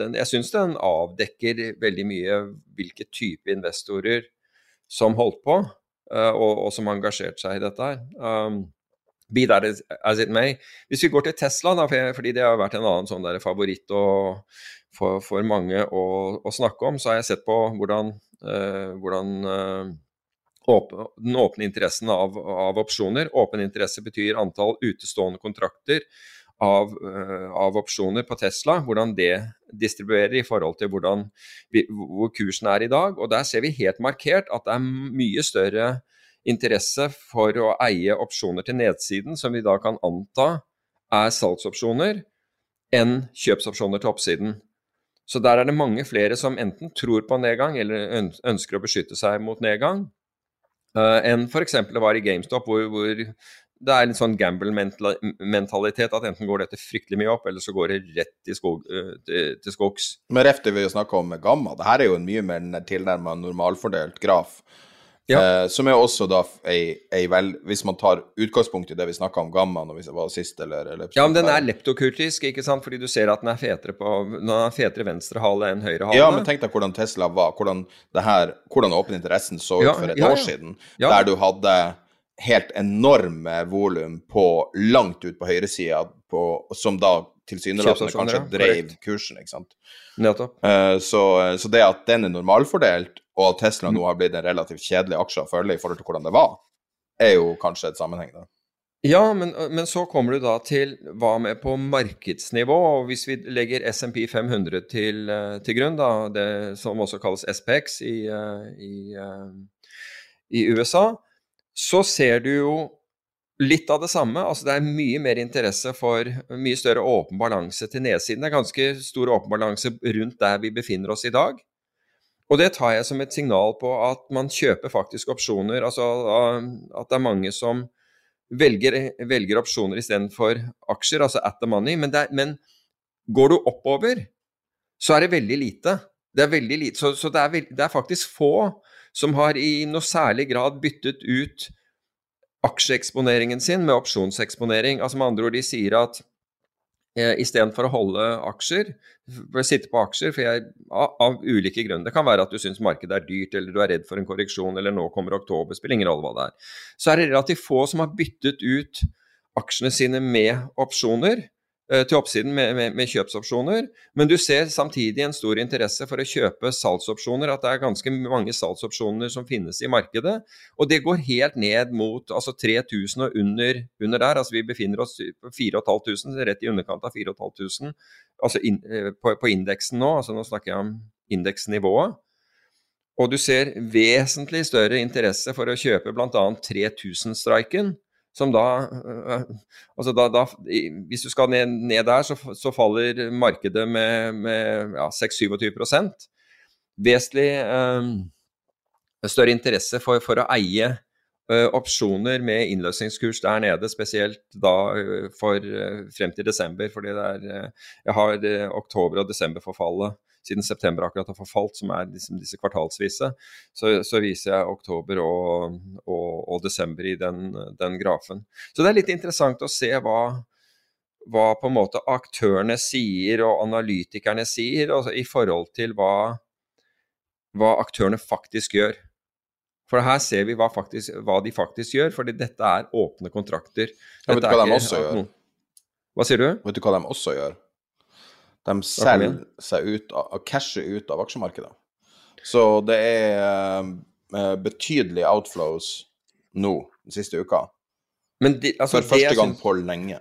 den, jeg syns den avdekker veldig mye hvilke type investorer som holdt på, øh, og, og som engasjerte seg i dette her. Um, be that as, it may. Hvis vi går til Tesla, da, fordi det har vært en annen sånn favoritt å, for, for mange å, å snakke om, så har jeg sett på hvordan, uh, hvordan øh, åpne, den åpne interessen av, av opsjoner. Åpen interesse betyr antall utestående kontrakter av, øh, av opsjoner på Tesla. Hvordan det distribuerer i forhold til vi, hvor kursen er i dag. Og der ser vi helt markert at det er mye større interesse for å eie opsjoner til nedsiden, som vi da kan anta er salgsopsjoner, enn kjøpsopsjoner til oppsiden. Så der er det mange flere som enten tror på nedgang eller ønsker å beskytte seg mot nedgang, uh, enn f.eks. det var i GameStop, hvor, hvor det er en sånn gamble-mentalitet at enten går dette fryktelig mye opp, eller så går det rett skog, uh, til, til skogs. Men ref det vi snakka om Gamma, det her er jo en mye mer tilnærma normalfordelt graf. Ja. Eh, som er også da ei, ei, vel Hvis man tar utgangspunkt i det vi snakka om gamma når vi var sist, eller, eller Ja, men den er leptokurtisk, ikke sant, fordi du ser at den er fetere på Den er fetere venstre hale enn høyre hale. Ja, men tenk deg hvordan Tesla var, hvordan det her Hvordan åpen interessen så ut ja, for et ja, år siden, der du hadde helt enorme volum på langt ut på høyresida, som da tilsynelatende kanskje drev kursen, ikke sant. Nettopp. Eh, så, så det at den er normalfordelt, og at Tesla nå har blitt en relativt kjedelig aksje å følge i forhold til hvordan det var, er jo kanskje et sammenheng der. Ja, men, men, så kommer du da til hva med på markedsnivå. og Hvis vi legger SMP 500 til, eh, til grunn, da, det som også kalles SPX i, eh, i, eh, i, USA, så ser du jo litt av det samme. altså Det er mye mer interesse for mye større åpen balanse til nedsiden. Det er ganske stor åpen balanse rundt der vi befinner oss i dag. Og det tar jeg som et signal på at man kjøper faktisk opsjoner. Altså at det er mange som velger, velger opsjoner istedenfor aksjer, altså at the money. Men, er, men, går du oppover, så er det veldig lite. Det er veldig lite. Så, så det, er veld, det, er faktisk få som har i noe særlig grad byttet ut aksjeeksponeringen sin med opsjonseksponering. Altså med andre ord, de sier at eh, istedenfor å holde aksjer, for å sitte på aksjer for jeg, av, ulike grunner. Det kan være at du syns markedet er dyrt, eller du er redd for en korreksjon, eller nå kommer oktober, spiller ingen rolle hva det er. Så er det relativt få som har byttet ut aksjene sine med opsjoner. Eh, til oppsiden med, med, med, kjøpsopsjoner. Men du ser samtidig en stor interesse for å kjøpe salgsopsjoner. At det er ganske mange salgsopsjoner som finnes i markedet. Og det går helt ned mot altså 3000 og under, under der. Altså vi befinner oss på 4500, rett i underkant av 4500 altså in, eh, på, på indeksen nå. altså Nå snakker jeg om indeksnivået. Og du ser vesentlig større interesse for å kjøpe bl.a. 3000-streiken som da, øh, altså da, da Hvis du skal ned, ned der, så, så, faller markedet med, med ja, 6-27 Vesentlig eh, større interesse for, for å eie eh, opsjoner med innløsningskurs der nede, spesielt da for frem til desember. fordi det er, jeg har oktober- og desemberforfallet siden september akkurat har forfalt, som er liksom disse kvartalsvise, så, så, viser jeg oktober og, og, og desember i den, den, grafen. Så det er litt interessant å se hva, hva på en måte aktørene sier og analytikerne sier, altså i forhold til hva, hva aktørene faktisk gjør. For her ser vi hva, faktisk, hva de faktisk gjør, fordi dette er åpne kontrakter. Dette vet du hva de også gjør? Hva sier du? Vet du hva de også gjør? De selger seg ut av, casher ut av aksjemarkedet. Så det er uh, betydelige outflows nå den siste uka. De, altså, For første gang synes, på lenge.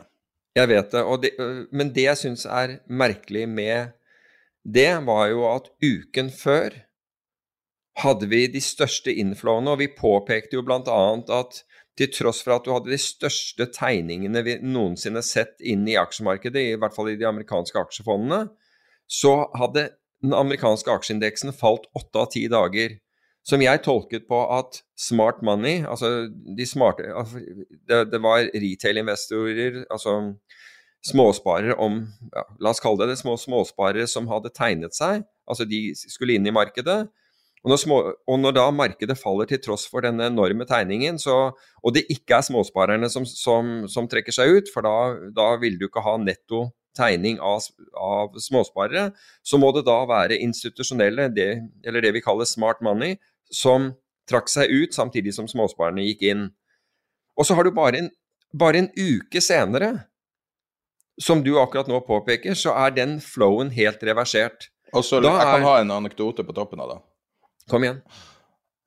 Jeg vet det, det men det jeg syns er merkelig med det, var jo at uken før hadde vi de største inflowene, og vi påpekte jo bl.a. at til tross for at du hadde de største tegningene vi noensinne sett inn i aksjemarkedet, i hvert fall i de amerikanske aksjefondene, så hadde den amerikanske aksjeindeksen falt åtte av ti dager. Som jeg tolket på at smart money, altså de smarte altså det, det, var retail-investorer, altså småsparere om ja, La oss kalle det det, små småsparere som hadde tegnet seg, altså de skulle inn i markedet. Og når, små, og når, da markedet faller til tross for denne enorme tegningen, så, og det ikke er småsparerne som, som, som trekker seg ut, for da, da, vil du ikke ha netto tegning av, av, småsparere, så må det da være institusjonelle, det, eller det vi kaller smart money, som trakk seg ut samtidig som småsparerne gikk inn. Og så har du bare en, bare en uke senere, som du akkurat nå påpeker, så er den flowen helt reversert. Og så, Jeg kan ha en anekdote på toppen av det. Kom igjen.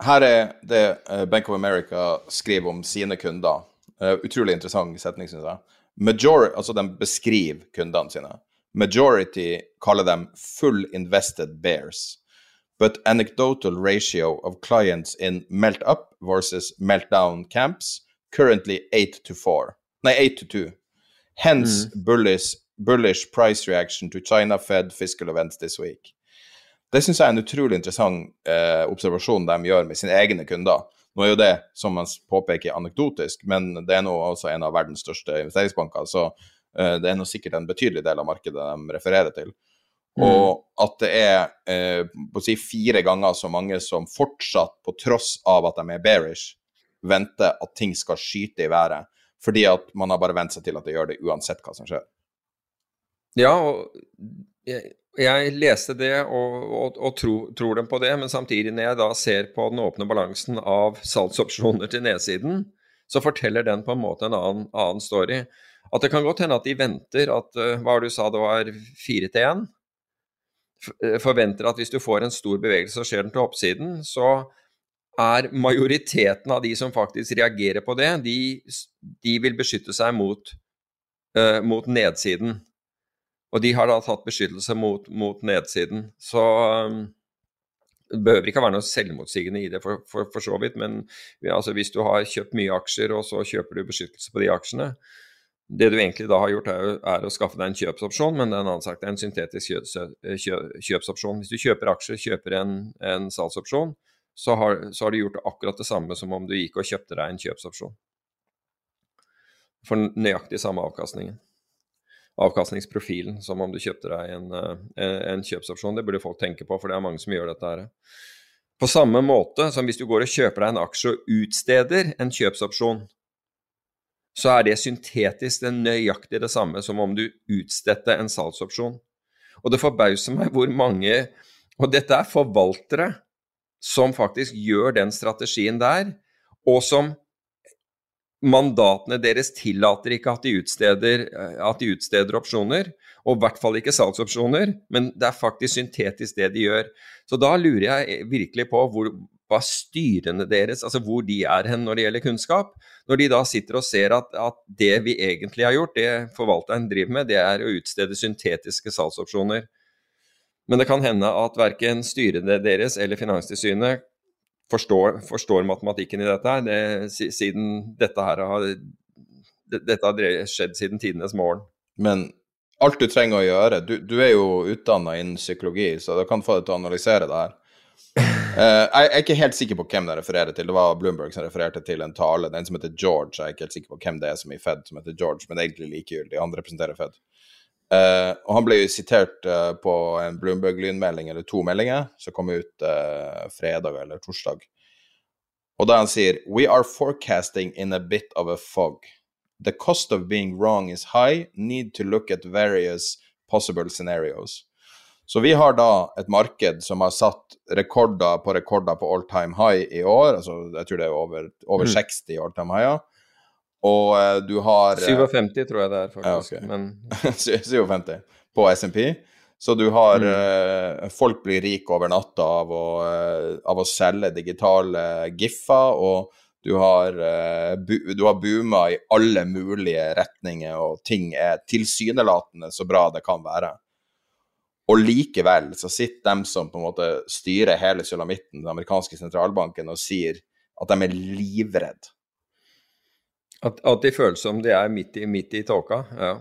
Her er det eh, Bank of America skriver om sine kunder. Uh, utrolig interessant setning, syns jeg. Majority, altså de beskriver kundene sine. Majority kaller dem full invested bears. But anecdotal ratio of clients in melt up versus meltdown camps currently 8 to 4. Nei, 8 to 2. Hence mm. bullish, bullish price reaction to China Fed fiscal events this week. Det syns jeg er en utrolig interessant eh, observasjon de gjør med sine egne kunder. Nå er jo det, som man påpeker, anekdotisk, men det er nå også en av verdens største investeringsbanker, så eh, det er nå sikkert en betydelig del av markedet de refererer til. Mm. Og at det er eh, på å si fire ganger så mange som fortsatt, på tross av at de er bearish, venter at ting skal skyte i været. Fordi at man har bare vent seg til at det gjør det uansett hva som skjer. Ja, og jeg, jeg leste det og, og, og tro, tror dem på det, men samtidig når jeg da ser på den åpne balansen av salgsopsjoner til nedsiden, så forteller den på en måte en annen, annen story. At det kan godt hende at de venter at uh, Hva var det du sa, det var fire til én? Eh, forventer at hvis du får en stor bevegelse, og skjer den til oppsiden. Så er majoriteten av de som faktisk reagerer på det, de, de vil beskytte seg mot, uh, mot, nedsiden. Og de har da tatt beskyttelse mot, mot nedsiden. Så um, det behøver ikke være noe selvmotsigende i det for, for, for så vidt, men altså, hvis du har kjøpt mye aksjer, og så kjøper du beskyttelse på de aksjene, det du egentlig da har gjort, er, er, å skaffe deg en kjøpsopsjon, men det er en annen sak, det er en syntetisk kjøpsopsjon. Hvis du kjøper aksjer, kjøper en, en salgsopsjon, så har, så har, du gjort akkurat det samme som om du gikk og kjøpte deg en kjøpsopsjon. For nøyaktig samme avkastningen. Avkastningsprofilen som om du kjøpte deg en, en, en kjøpsopsjon. Det burde folk tenke på, for det er mange som gjør dette her. På samme måte som hvis du går og kjøper deg en aksje og utsteder en kjøpsopsjon, så er det syntetisk det nøyaktig det samme som om du utstedte en salgsopsjon. Og det forbauser meg hvor mange Og dette er forvaltere som faktisk gjør den strategien der, og som mandatene deres tillater ikke at de utsteder, at de utsteder opsjoner, og i hvert fall ikke salgsopsjoner, men det er faktisk syntetisk det de gjør. Så da lurer jeg virkelig på hvor, hva styrene deres, altså hvor de er hen når det gjelder kunnskap. Når de da sitter og ser at, at det vi egentlig har gjort, det forvalteren driver med, det er å utstede syntetiske salgsopsjoner. Men det kan hende at verken styrene deres eller Finanstilsynet forstår, forstår, matematikken i dette, det, siden dette her har, dette har skjedd siden tidenes morgen. Men alt du trenger å gjøre Du, du er jo utdanna innen psykologi, så da kan få deg til å analysere det her. Uh, jeg er ikke helt sikker på hvem det refererer til. Det var Bloomberg som refererte til en tale. Den som heter George. Jeg er ikke helt sikker på hvem det er som er i Fed som heter George, men det er egentlig likegyldig. Han representerer Fed. Uh, og han ble jo sitert uh, på en Bloomberg-lynmelding eller to meldinger som kom ut fredag eller torsdag. Og da han sier We are forecasting in a bit of a fog. The cost of being wrong is high. Need to look at various possible scenarios. Så vi har da et marked som har satt rekorder på rekorder på all time high i år. altså Jeg tror det er over, over mm. 60 all time high. Og uh, du har uh, 57 tror jeg det er, faktisk. Ja, okay. Men 57 på SMP. Så du har mm. uh, Folk blir rike over natta av å, av å selge digitale giffer, og du har, bu, du har booma i alle mulige retninger, og ting er tilsynelatende så bra det kan være. Og likevel så sitter de som på en måte styrer hele sulamitten, den amerikanske sentralbanken, og sier at de er livredde. At, at, de føles som de er midt i, midt i tåka? Ja.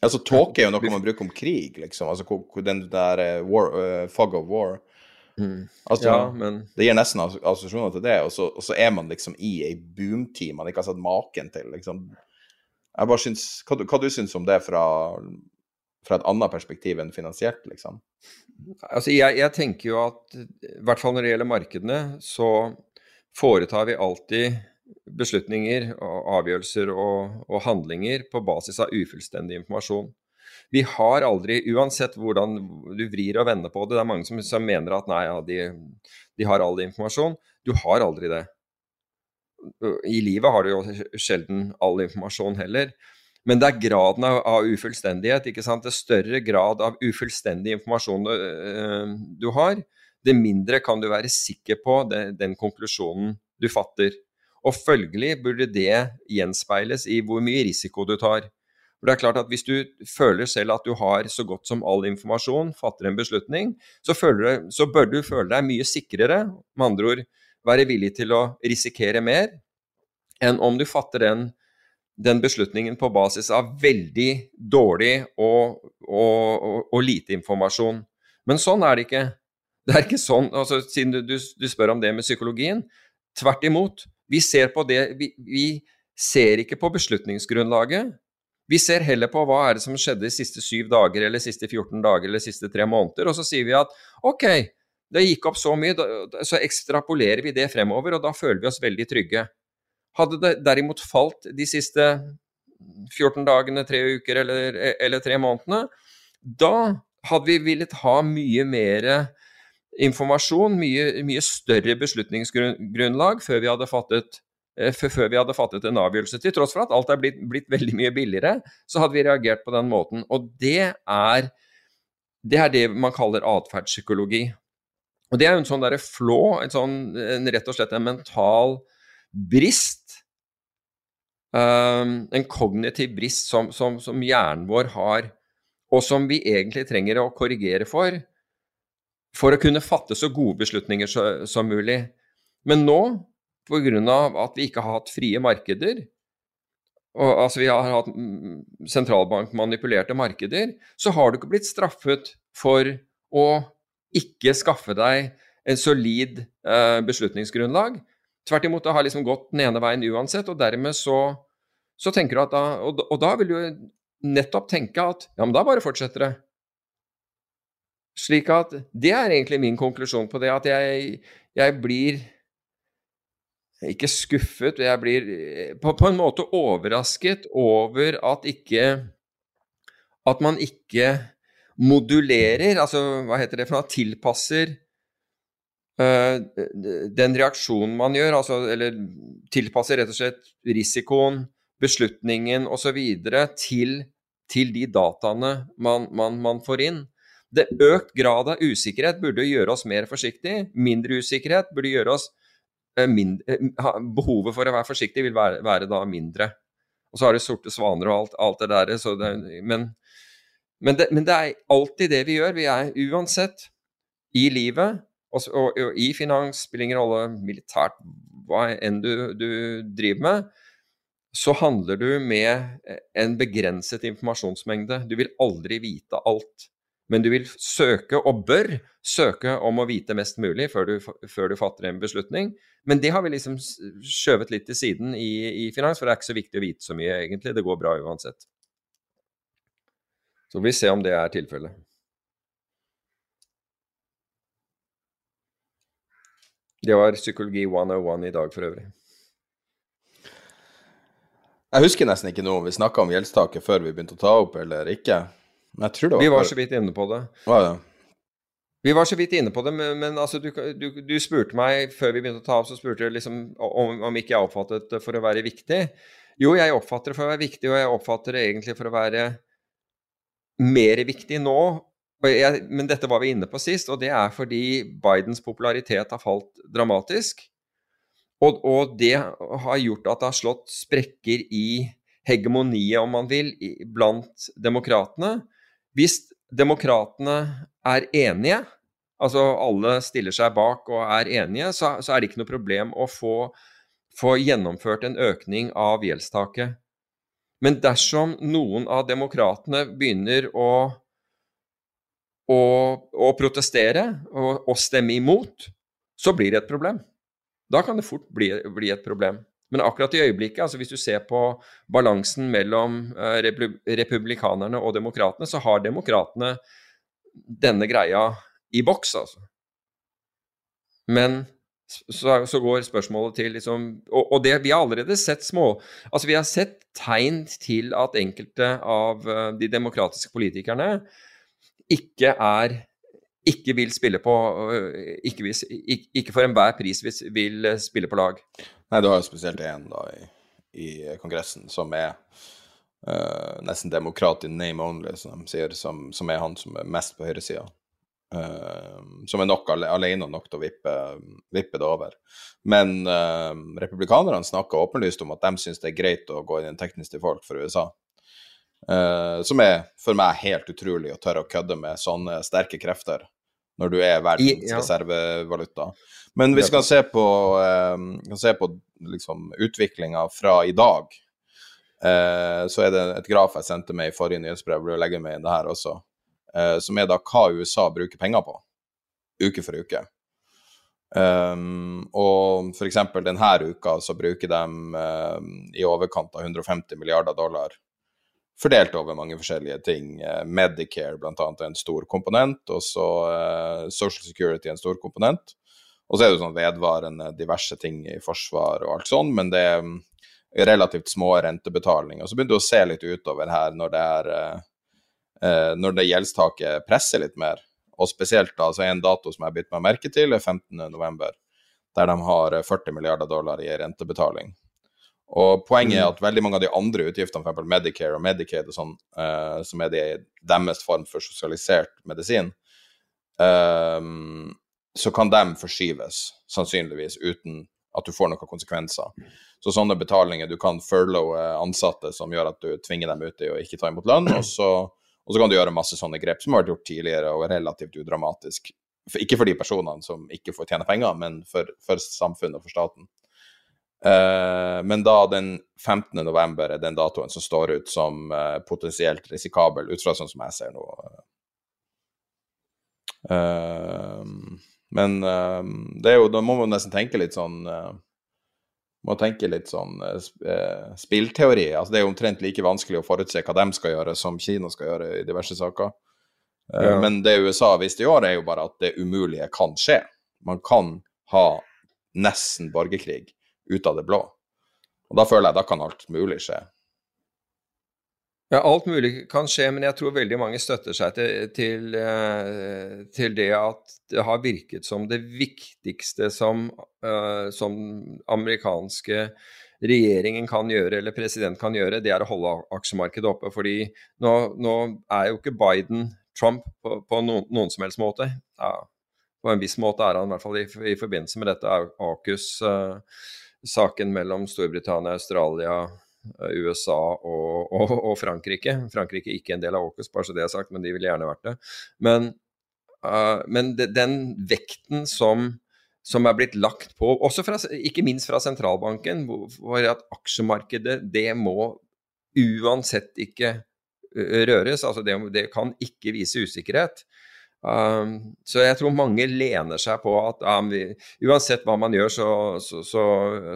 Altså, Tåke er jo noe man bruker om krig, liksom. Altså den der uh, war, uh, fog of war. Mm. Altså, ja, men... Det gir nesten assosiasjoner til det, og så, og så, er man liksom i ei boomtid man ikke har sett maken til. liksom. Jeg bare syns, hva, hva du syns om det fra fra et annet perspektiv enn finansielt, liksom? Altså, jeg, jeg, tenker jo at i hvert fall når det gjelder markedene, så foretar vi alltid beslutninger og avgjørelser og, og handlinger på basis av ufullstendig informasjon. Vi har aldri, uansett hvordan du vrir og vender på det, det er mange som, som mener at nei, ja, de, de har all informasjon. Du har aldri det. I livet har du jo sjelden all informasjon heller. Men det er graden av, av ufullstendighet. ikke sant? Det større grad av ufullstendig informasjon du, øh, du, har, det mindre kan du være sikker på det, den konklusjonen du fatter. Og følgelig burde det gjenspeiles i hvor mye risiko du tar. For det er klart at Hvis du føler selv at du har så godt som all informasjon, fatter en beslutning, så, du, så bør du føle deg mye sikrere, med andre ord være villig til å risikere mer, enn om du fatter den den beslutningen på basis av veldig dårlig og, og, og, og lite informasjon. Men sånn er det ikke. Det er ikke sånn, altså, Siden du, du, du spør om det med psykologien. Tvert imot. Vi ser på det vi, vi ser ikke på beslutningsgrunnlaget. Vi ser heller på hva er det som skjedde de siste syv dager, eller siste 14 dager, eller siste tre måneder, og så sier vi at ok, det gikk opp så mye, så ekstrapolerer vi det fremover, og da føler vi oss veldig trygge. Hadde det derimot falt de siste 14 dagene, tre uker eller, eller tre månedene, da hadde vi villet ha mye mer informasjon, mye, mye større beslutningsgrunnlag før vi fattet Eh, før vi hadde fattet en avgjørelse. Til tross for at alt er blitt, blitt, veldig mye billigere, så hadde vi reagert på den måten. Og det er det, er det man kaller atferdspsykologi. Og det er jo en sånn derre flå, en sånn en, rett og slett en mental brist. Um, en kognitiv brist som, som, som, hjernen vår har, og som vi egentlig trenger å korrigere for, for å kunne fatte så gode beslutninger så, som mulig. Men nå pga. at vi ikke har hatt frie markeder, og, altså vi har hatt sentralbankmanipulerte markeder, så har du ikke blitt straffet for å ikke skaffe deg en solid eh, beslutningsgrunnlag. Tvert imot, det har liksom gått den ene veien uansett, og dermed så, så tenker du at da og, og, da vil du nettopp tenke at ja, men da bare fortsetter det. Slik at det er egentlig min konklusjon på det, at jeg, jeg blir ikke skuffet, jeg blir eh, på, på, en måte overrasket over at ikke At man ikke modulerer, altså hva heter det for noe, tilpasser øh, den reaksjonen man gjør, altså, eller tilpasser rett og slett risikoen, beslutningen osv. Til, til de dataene man, man, man får inn. Det Økt grad av usikkerhet burde gjøre oss mer forsiktige. Mindre usikkerhet burde gjøre oss Eh, mindre, eh, behovet for å være forsiktig vil være, være, da mindre. Og så har du sorte svaner og alt, alt det der. Det, men, men, det, men, det, er alltid det vi gjør. Vi er uansett i livet og, og, og i finans, spiller ingen rolle militært, hva enn du, du driver med, så handler du med en begrenset informasjonsmengde. Du vil aldri vite alt men du vil søke, og bør søke, om å vite mest mulig før du, før du fatter en beslutning. Men det har vi liksom skjøvet litt til siden i, i, finans, for det er ikke så viktig å vite så mye, egentlig. Det går bra uansett. Så vi se om det er tilfellet. Det var Psykologi 101 i dag for øvrig. Jeg husker nesten ikke noe om vi snakka om gjeldstaket før vi begynte å ta opp, eller ikke. Var Vi var så vidt inne på det. Hva ja. Vi var så vidt inne på det, men, men altså, du, du, du, spurte meg før vi begynte å ta opp, så spurte du liksom om, om ikke jeg oppfattet det for å være viktig. Jo, jeg oppfatter det for å være viktig, og jeg oppfatter det egentlig for å være mer viktig nå. Jeg, men dette var vi inne på sist, og det er fordi Bidens popularitet har falt dramatisk. Og, og det har gjort at det har slått sprekker i hegemoniet, om man vil, blant demokratene. Hvis demokratene er enige, altså alle stiller seg bak og er enige, så, så er det ikke noe problem å få, få gjennomført en økning av gjeldstaket. Men dersom noen av demokratene begynner å, å, å protestere og, og, stemme imot, så blir det et problem. Da kan det fort bli, bli et problem. Men akkurat i øyeblikket, altså hvis du ser på balansen mellom uh, republikanerne og demokratene, så har demokratene denne greia i boks, altså. Men så, går spørsmålet til liksom og, og, det, vi har allerede sett små Altså, vi har sett tegn til at enkelte av uh, de demokratiske politikerne ikke er ikke vil spille på uh, ikke, ikke, for enhver pris vil spille på lag. Nei, du har jo spesielt én i, i, Kongressen som er uh, nesten demokrat in name only, som de sier, som, som, er han som er mest på høyresida. Uh, som er nok alene nok til å vippe, vippe det over. Men uh, republikanerne snakker åpenlyst om at de syns det er greit å gå inn i en teknisk til folk for USA. Uh, som er for meg helt utrolig å tørre å kødde med sånne sterke krefter når du er verdens reservevaluta. Men hvis vi kan se på, eh, kan se på liksom, utviklinga fra i dag eh, så er det et graf jeg sendte med i forrige nyhetsbrev, vil legge med det her også, eh, som er da hva USA bruker penger på, uke for uke. Um, og for eksempel denne uka så bruker de um, i overkant av 150 milliarder dollar fordelt over mange forskjellige ting. Uh, Medicare bl.a. er en stor komponent, og så uh, Social Security er en stor komponent. Og så er det sånn vedvarende diverse ting i forsvar og alt sånn, men det er um, relativt små rentebetalinger. Så begynner du å se litt utover her når det er uh, når det gjeldstaket presser litt mer. Og spesielt da, så er en dato som jeg har bitt meg merke til, er 15.11., der de har 40 milliarder dollar i rentebetaling. Og Poenget er mm. at veldig mange av de andre utgiftene, f.eks. Medicare og Medicaid, og sånn, uh, som er de, deres form for sosialisert medisin, uh, så kan de forskyves, sannsynligvis, uten at du får noen konsekvenser. Så sånne betalinger Du kan furloughe ansatte som gjør at du tvinger dem ut i å ikke ta imot lønn, og så og så kan du gjøre masse sånne grep som har vært gjort tidligere og relativt udramatisk. For, ikke for de personene som ikke får tjene penger, men for, for samfunnet og for staten. Uh, men da den 15. november er den datoen som står ut som uh, potensielt risikabel, ut fra sånn som jeg ser nå. Uh, men det er jo, da må man nesten tenke litt sånn må tenke litt sånn spillteori. Altså, det er jo omtrent like vanskelig å forutse hva de skal gjøre, som Kina skal gjøre i diverse saker. Ja. Men det USA har visst i år, er jo bare at det umulige kan skje. Man kan ha nesten borgerkrig ut av det blå. Og da føler jeg da kan alt mulig skje. Ja, alt mulig kan skje, men jeg tror veldig mange støtter seg til, til, eh, til det at det har virket som det viktigste som, uh, som amerikanske regjeringen kan gjøre, eller president kan gjøre, det er å holde aksjemarkedet oppe. Fordi nå, nå er jo ikke Biden Trump på, på noen, noen, som helst måte. Ja, på en viss måte er han i hvert fall i, i forbindelse med dette AKUS-saken uh, mellom Storbritannia, Australia, Eh, USA og, og, og, Frankrike. Frankrike er ikke en del av AUKUS, bare så det er sagt, men de ville gjerne vært det. Men, uh, men de, den vekten som, som, er blitt lagt på, også fra, ikke minst fra sentralbanken, hvor at aksjemarkedet det må uansett ikke eh, røres. altså Det, det kan ikke vise usikkerhet. Um, så jeg tror mange lener seg på at um, vi, uansett hva man gjør, så, så, så,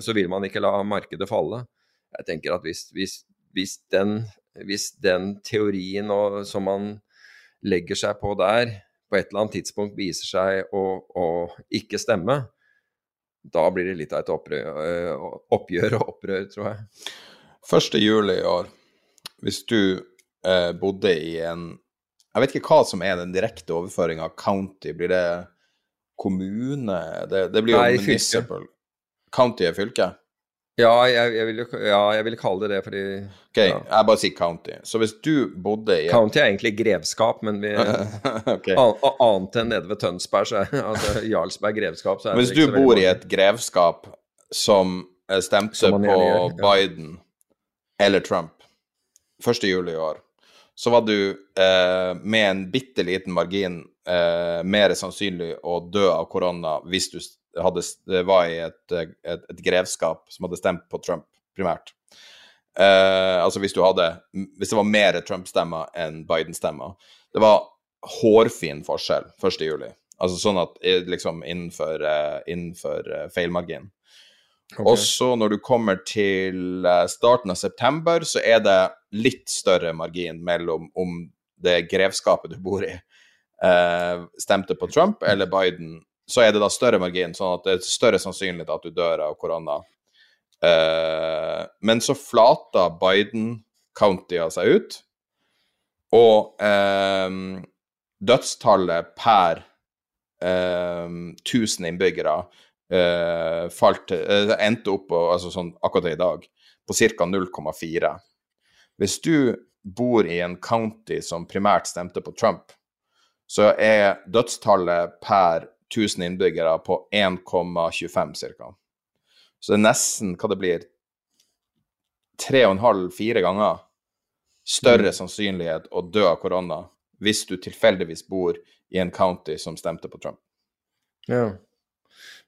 så, vil man ikke la markedet falle jeg tenker at hvis, hvis, hvis, den, hvis den, teorien og, som man legger seg på der, på et eller annet tidspunkt viser seg å, å ikke stemme, da blir det litt av et opprør, oppgjør og opprør, tror jeg. 1. juli i år, hvis du eh, bodde i en Jeg vet ikke hva som er den direkte overføringa av county. Blir det kommune? Det, det blir jo Nei, municipal. County er fylke? Ja, jeg, jeg, vil, ja, jeg vil kalle det det, fordi Ok, ja. jeg bare sier county. Så hvis du bodde i County er egentlig grevskap, men vi okay. Annet enn nede ved Tønsberg, så er altså Jarlsberg grevskap, så er Hvis du bor i et grevskap som stemte som på. Biden eller Trump 1. juli i år, så var du eh, med en bitte liten margin eh, mer sannsynlig å dø av korona hvis du hadde, var i et, et, et, grevskap som hadde stemt på Trump, primært. Eh, altså hvis hadde Hvis det var mer Trump-stemmer enn Biden-stemmer. Det var hårfin forskjell 1.7. Altså sånn at eh, liksom innenfor, uh, innenfor feilmargin. Okay. Og så når du kommer til uh, starten av september, så er det litt større margin mellom om det grevskapet du bor i, stemte på Trump eller Biden så er det da større margin, sånn at det er større sannsynlighet at du dør av korona. Eh, men så flata Biden-countia seg ut, og eh, dødstallet per uh, 1000 innbyggere falt, endte opp på, altså sånn akkurat i dag, på ca. 0,4. Hvis du bor i en county som primært stemte på Trump, så er dødstallet per 1000 innbyggere på 1,25 ca. Så det er nesten hva det blir tre og en halv, fire ganger større mm. sannsynlighet å dø av korona hvis du tilfeldigvis bor i en county som stemte på Trump. Ja.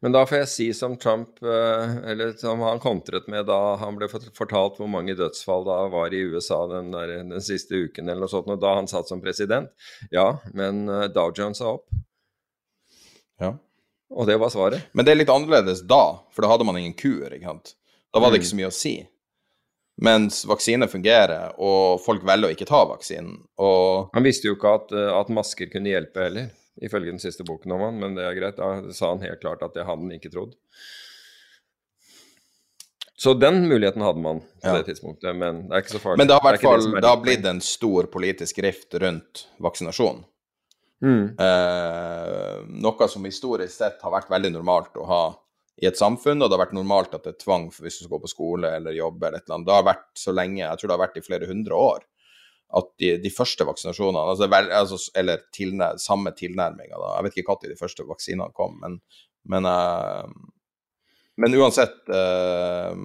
Men da får jeg si som Trump, eh, eller som han kontret med da han ble fortalt hvor mange dødsfall da var i USA den, der, den siste uken eller noe sånt, og da han satt som president. Ja, men eh, Dow Jones er opp. Ja. Og det var svaret. Men det er litt annerledes da, for da hadde man ingen kur, ikke sant. Da var det ikke så mye å si. Mens vaksine fungerer, og folk velger å ikke ta vaksinen. Og Han visste jo ikke at, eh, at masker kunne hjelpe heller, ifølge den siste boken om han, men det er greit. Da sa han helt klart at det hadde han ikke trodd. Så den muligheten hadde man på Ja. det tidspunktet, men det er ikke så farlig. Men det har i er hvert fall det har blitt en stor politisk rift rundt vaksinasjon. Mm. Eh, noe som historisk sett har vært veldig normalt å ha i et samfunn, og det har vært normalt at det er tvang for hvis du skal gå på skole eller jobbe eller et eller annet. Det har vært så lenge, jeg tror det har vært i flere hundre år, at de, de første vaksinasjonene, altså, vel, altså, eller tilnær, samme tilnærminga, da. Jeg vet ikke når de første vaksinene kom, men, men, uh, men uansett uh,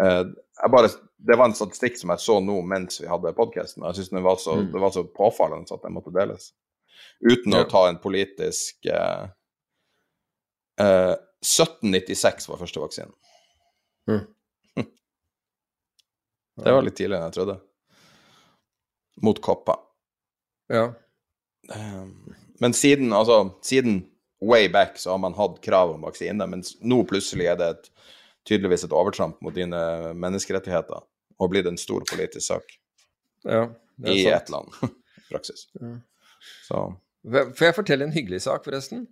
uh, bare, Det var en statistikk som jeg så nå mens vi hadde podkasten. Jeg syns det, var så- Mm. det var så påfallende at den måtte deles. Uten Ja. å ta en politisk eh, eh, 1796 var første vaksinen. Mm. Det var litt tidligere enn jeg trodde. Mot Koppa. Ja. Eh, Men siden, altså, siden way back så har man hatt krav om vaksine, men nå plutselig er det et, tydeligvis et overtramp mot dine menneskerettigheter og blitt en stor politisk sak ja i sant. et land. Praksis. Så Får jeg fortelle en hyggelig sak, forresten?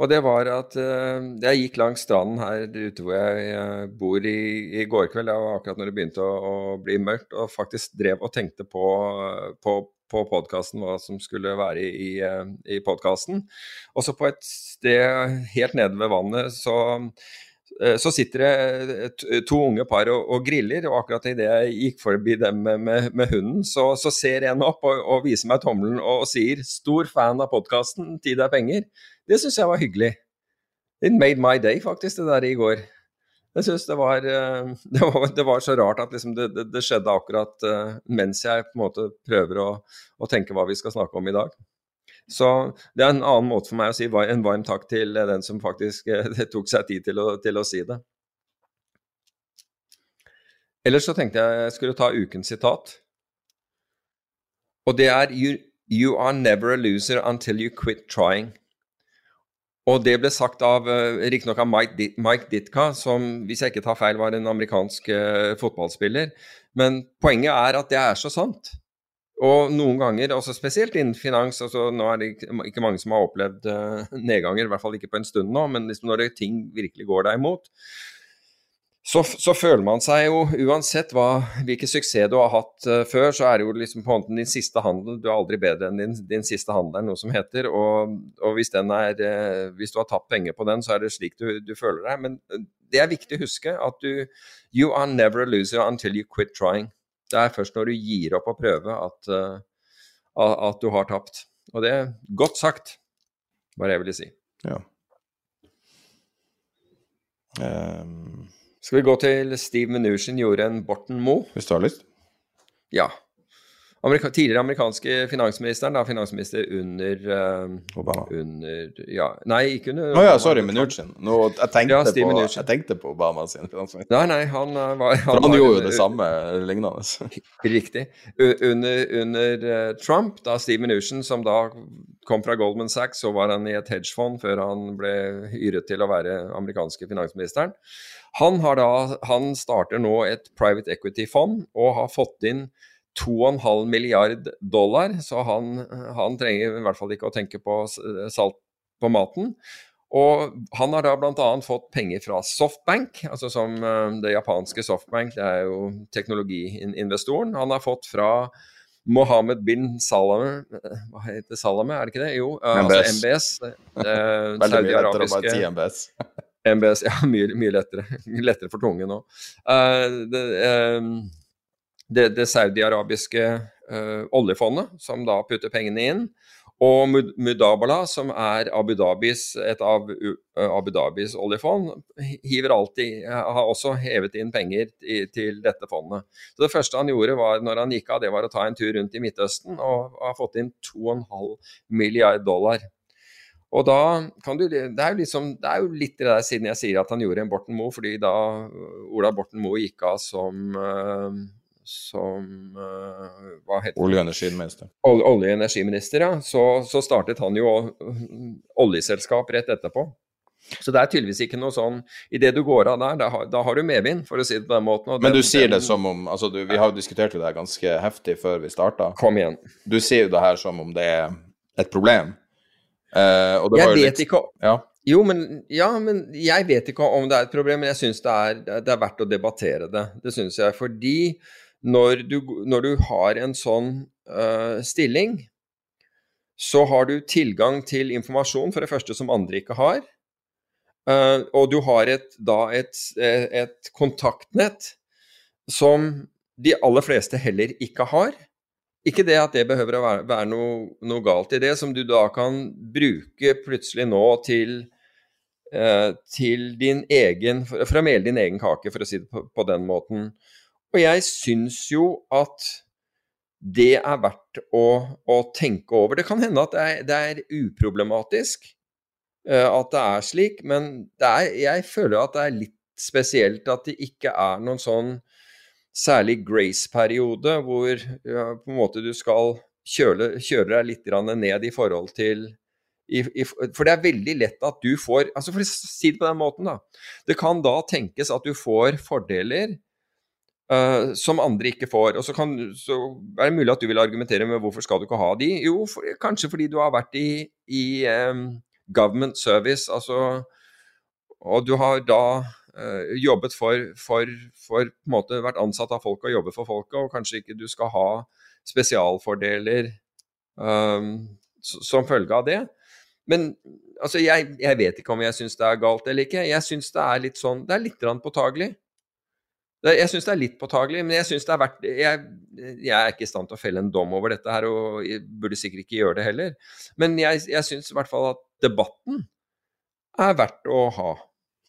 Og det var at eh, jeg gikk langs stranden her ute hvor jeg eh, bor i, i går kveld. Det var akkurat når det begynte å, å bli mørkt, og faktisk drev og tenkte på, på, på podkasten, hva som skulle være i, eh, i podkasten. Og så på et sted helt nede ved vannet så så sitter det to unge par og, og griller, og akkurat idet jeg gikk forbi dem med, med, med hunden, så, så ser en opp og, og viser meg tommelen og, sier 'stor fan av podkasten, tid er penger'. Det syns jeg var hyggelig. It made my day, faktisk, det der i går. Jeg syns det, eh, det, det var så rart at liksom det, det, skjedde akkurat eh, mens jeg på en måte prøver å, å tenke hva vi skal snakke om i dag. Så det er en annen måte for meg å si en varm takk til eh, den som faktisk eh, tok seg tid til å, til å si det. Ellers så tenkte jeg jeg skulle ta ukens sitat. Og det er you, you are never a loser until you quit trying. Og det ble sagt av uh, riktignok av Mike, Mike Ditka, som hvis jeg ikke tar feil var en amerikansk uh, fotballspiller. Men poenget er at det er så sant. Og noen ganger, også spesielt innen finans altså Nå er det ikke, mange som har opplevd eh, nedganger, i hvert fall ikke på en stund nå, men liksom når det, ting virkelig går deg imot, så, så føler man seg jo, uansett hva, hvilken suksess du har hatt uh, før, så er det jo liksom på en måte din siste handel Du er aldri bedre enn din, din siste handel, er noe som heter. Og, og hvis, er, uh, hvis du har tapt penger på den, så er det slik du, du føler deg. Men det er viktig å huske at du You are never a loser until you quit trying. Det er først når du gir opp å prøve at, eh, at du har tapt. Og det er godt sagt, bare jeg ville si. ja. Um... Skal vi gå til Steve Mnuchin gjorde en Borten Moe? hvis du har lyst. Ja. Amerika tidligere amerikanske finansministeren, da finansminister under eh, Obama. Under Ja, nei, ikke under Å ja, Obama, sorry, Mnuchin. Nå, jeg, tenkte Ja, på, Mnuchin. jeg tenkte på Obama sin finansminister. Nei, nei, han eh, var For han var- gjorde jo det samme lignende. Riktig. Under, under uh, Trump, da Steve Mnuchin, som da kom fra Goldman Sachs, så var han i et hedgefond før han ble hyret til å være amerikanske finansministeren. Han, har da, han starter nå et private equity-fond og har fått inn 2,5 milliard dollar, så han, han trenger i hvert fall ikke å tenke på salt på maten. Og han har da bl.a. fått penger fra Softbank, altså som eh, det japanske Softbank, det er jo teknologiinvestoren. Han har fått fra Mohammed bin Salame eh, Hva heter Salame, er det ikke det? Jo, MBS. altså MBS. eh, Veldig mye lettere å bare si MBS. MBS, ja, mye, mye lettere. lettere for tunge nå. Eh, det, eh, det, det saudiarabiske uh, oljefondet, som da putter pengene inn, og Mudabala, som er Abu Dhabis, et av eh, Abu Dhabis oljefond, alltid, har også hevet inn penger til dette fondet. Så Det første han gjorde var, når han gikk av, det var å ta en tur rundt i Midtøsten og har fått inn 2,5 milliard dollar. Og da kan du, det er, liksom, det er jo litt det der siden jeg sier at han gjorde en Borten Moe, fordi da Ola Borten Moe gikk av som som uh, hva heter Olje- og energiminister. Olje- og energiminister, ja. Så, så, startet han jo oljeselskap rett etterpå. Så det er tydeligvis ikke noe sånn Idet du går av der, da har, da har du medvind, for å si det på den måten. Men du sier det som om altså du, Vi har jo diskutert det her ganske heftig før vi starta. Kom igjen. Du sier jo det her som om det er et problem. Uh, jeg vet litt, ikke ja. Jo, men, ja, men jeg vet ikke om det er et problem, men jeg syns det, det, er verdt å debattere det. Det syns jeg. Fordi når du, når du, har en sånn uh, stilling, så har du tilgang til informasjon, for det første, som andre ikke har. Uh, og du har et, da et, et kontaktnett som de aller fleste heller ikke har. Ikke det at det behøver å være, være noe, noe, galt i det, som du da kan bruke plutselig nå til, uh, til din egen For å mele din egen kake, for å si det på, på den måten. Og jeg syns jo at det er verdt å, å, tenke over. Det kan hende at det er, det er uproblematisk uh, at det er slik, men er, jeg føler at det er litt spesielt at det ikke er noen sånn særlig grace-periode, hvor ja, på en måte du skal kjøle, kjøre deg litt ned i forhold til i, i, For det er veldig lett at du får altså For å si det på den måten, da. Det kan da tenkes at du får fordeler uh, som andre ikke får. Og så, kan, så, er det mulig at du vil argumentere med hvorfor skal du ikke ha de? Jo, for, kanskje fordi du har vært i, i um, government service, altså Og du har da uh, jobbet for, for, for, på en måte vært ansatt av folket og jobbet for folket, og kanskje ikke du skal ha spesialfordeler um, som følge av det. Men altså, jeg, jeg vet ikke om jeg syns det er galt eller ikke. Jeg syns det er litt sånn Det er litt påtagelig. Jeg syns det er litt påtagelig, men jeg syns det er verdt jeg, jeg, er ikke i stand til å felle en dom over dette her, og jeg burde sikkert ikke gjøre det heller. Men jeg, jeg syns i hvert fall at debatten er verdt å ha.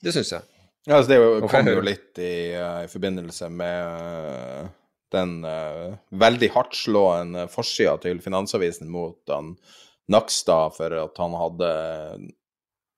Det syns jeg. Ja, altså det jo, kom jo litt i, uh, i forbindelse med uh, den uh, veldig hardtslående forsida til Finansavisen mot han Nakstad for at han hadde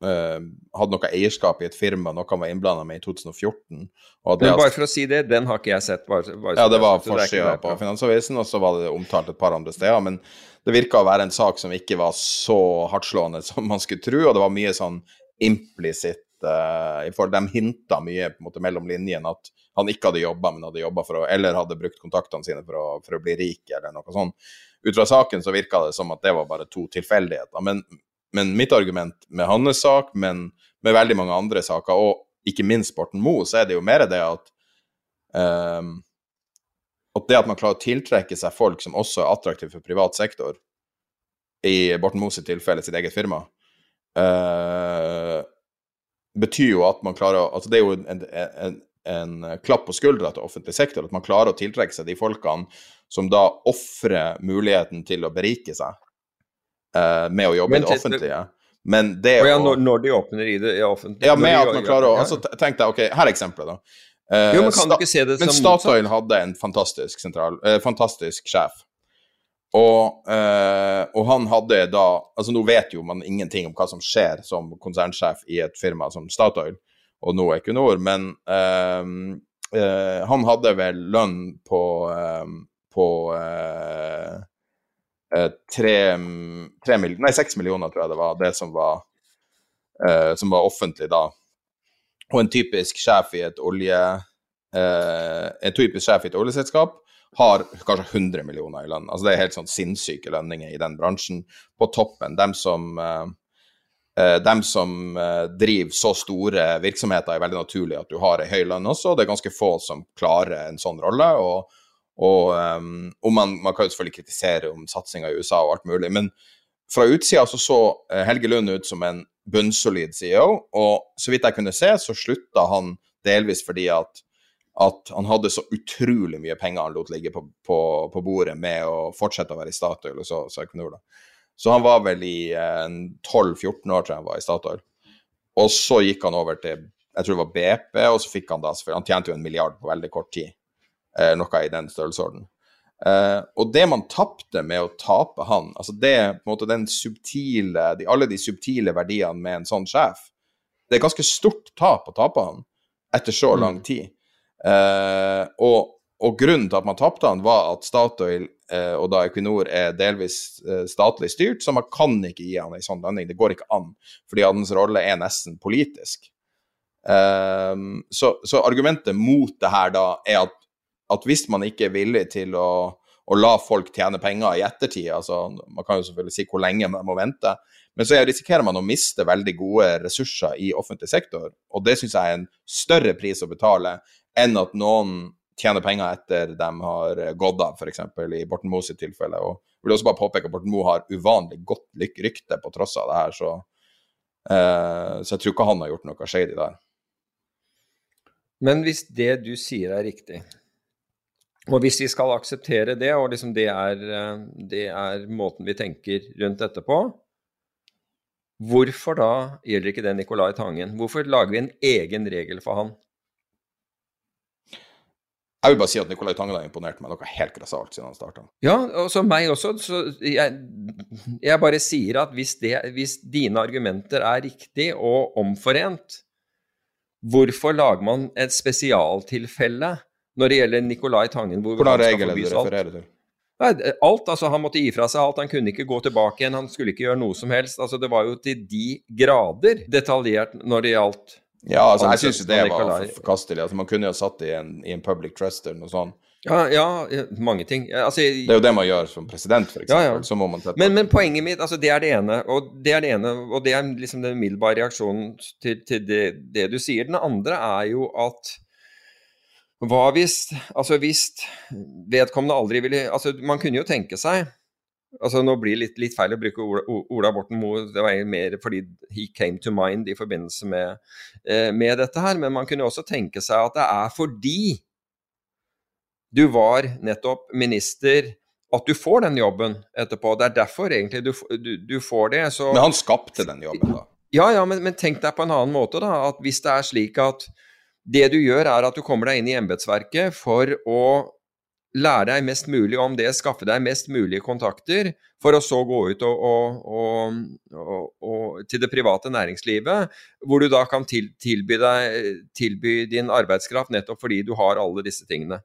hadde noe eierskap i et firma, noe han var innblanda med i 2014. Men bare for å si det, den har ikke jeg sett. Bare, bare ja, det var forsida på Finansavisen, og så var det omtalt et par andre steder. Men det virka å være en sak som ikke var så hardtslående som man skulle tro, og det var mye sånn implisitt uh, for De hinta mye på en måte mellom linjene at han ikke hadde jobba, men hadde jobba for å Eller hadde brukt kontaktene sine for å, for å bli rik, eller noe sånt. Ut fra saken så virka det som at det var bare to tilfeldigheter. Men, men mitt argument med hans sak, men med veldig mange andre saker, og ikke minst Borten Moe, så er det jo mer det at um, at det at man klarer å tiltrekke seg folk som også er attraktive for privat sektor, i Borten Moes tilfelle sitt eget firma, uh, betyr jo at man klarer å altså Det er jo en, en, en klapp på skuldra til offentlig sektor, at man klarer å tiltrekke seg de folkene som da ofrer muligheten til å berike seg uh, med å jobbe i det offentlige. Men det å ja, når, når, de åpner i det i offentlig Ja, med at man klarer å altså, Tenk deg, ok, her er eksempelet, da. Uh, jo, men kan du ikke se det som Men Statoil hadde en fantastisk, sentral, uh, fantastisk sjef og, uh, og, han hadde da Altså, nå vet jo man ingenting om hva som skjer som konsernsjef i et firma som Statoil, og nå Equinor, men han hadde vel lønn på, på tre, tre mil, Nei, seks millioner, tror jeg det var, det som var, som var offentlig da. Og en typisk sjef i et olje... en typisk sjef i et oljeselskap har kanskje 100 millioner i lønn. Altså Det er helt sånn sinnssyke lønninger i den bransjen. På toppen. Dem som, dem som driver så store virksomheter, er veldig naturlig at du har ei høy lønn også. Det er ganske få som klarer en sånn rolle. og, og, um, man, man, kan jo selvfølgelig kritisere om satsinga i USA og alt mulig, men fra utsida så så Helge Lund ut som en bunnsolid CEO, og så vidt jeg kunne se, så slutta han delvis fordi at at han hadde så utrolig mye penger han lot ligge på, på, på bordet med å fortsette å være i Statoil og så, så Equinor. Så han var vel i eh, 12-14 år, tror jeg han var i Statoil. Og så gikk han over til jeg tror det var BP, og så fikk han da Han tjente jo en milliard på veldig kort tid, eh, noe i den størrelsesorden. Uh, og det man tapte med å tape han, altså det på en måte den subtile, de, alle de subtile verdiene med en sånn sjef, det er ganske stort tap å tape han etter så lang tid. Uh, og, og, grunnen til at man tapte han, var at Statoil uh, og da Equinor er delvis statlig styrt, så man kan ikke gi han en sånn lønning. Det går ikke an, fordi hans rolle er nesten politisk. så, så argumentet mot det her da er at at hvis man ikke er villig til å, å, la folk tjene penger i ettertid, altså man kan jo selvfølgelig si hvor lenge man må vente, men så risikerer man å miste veldig gode ressurser i offentlig sektor, og det syns jeg er en større pris å betale enn at noen tjener penger etter de har gått av, f.eks. i Borten Moes tilfelle. Og jeg vil også bare påpeke at Borten Moe har uvanlig godt rykte på tross av det her, så, eh, så jeg tror ikke han har gjort noe shady der. Men hvis det du sier er riktig, og hvis vi skal akseptere det, og liksom det, er, eh, det er måten vi tenker rundt dette på, hvorfor da gjelder ikke det Nicolai Tangen? Hvorfor lager vi en egen regel for han? Jeg vil bare si at Nicolai Tangen har imponert meg noe helt grassat siden han starta. Ja, og så meg også. Så jeg, jeg bare sier at hvis, det, hvis dine argumenter er riktig og omforent, hvorfor lager man et spesialtilfelle når det gjelder Nicolai Tangen hvor Hvordan regel det du refererer til? Nei, alt, altså Han måtte gi fra seg alt. Han kunne ikke gå tilbake igjen. Han skulle ikke gjøre noe som helst. altså Det var jo til de grader detaljert når det gjaldt Ja, altså jeg syns det var forkastelig. altså Man kunne jo satt det i en, i en public trust eller noe sånt. Ja, ja, mange ting. Altså, det er jo det man gjør som president, f.eks. Ja, ja. Så må man men, men, poenget mitt, altså det er det ene, og det er det ene, og det er liksom den umiddelbare reaksjonen til, til det, det, du sier. Den andre er jo at hva hvis Altså hvis vedkommende aldri ville altså Man kunne jo tenke seg altså Nå blir det litt, litt feil å bruke Ola, Ola Borten Moe, det var mer fordi he came to mind i forbindelse med, eh, med dette her, men man kunne også tenke seg at det er fordi du var nettopp minister at du får den jobben etterpå. Det er derfor egentlig du, du, du får det. Så, men han skapte den jobben, da? Ja, ja, men, men tenk deg på en annen måte, da. At hvis det er slik at det du gjør, er at du kommer deg inn i embetsverket for å lære deg mest mulig om det, skaffe deg mest mulig kontakter, for å så gå ut og, og, og, til det private næringslivet, hvor du da kan til, tilby, deg, tilby, din arbeidskraft nettopp fordi du har alle disse tingene.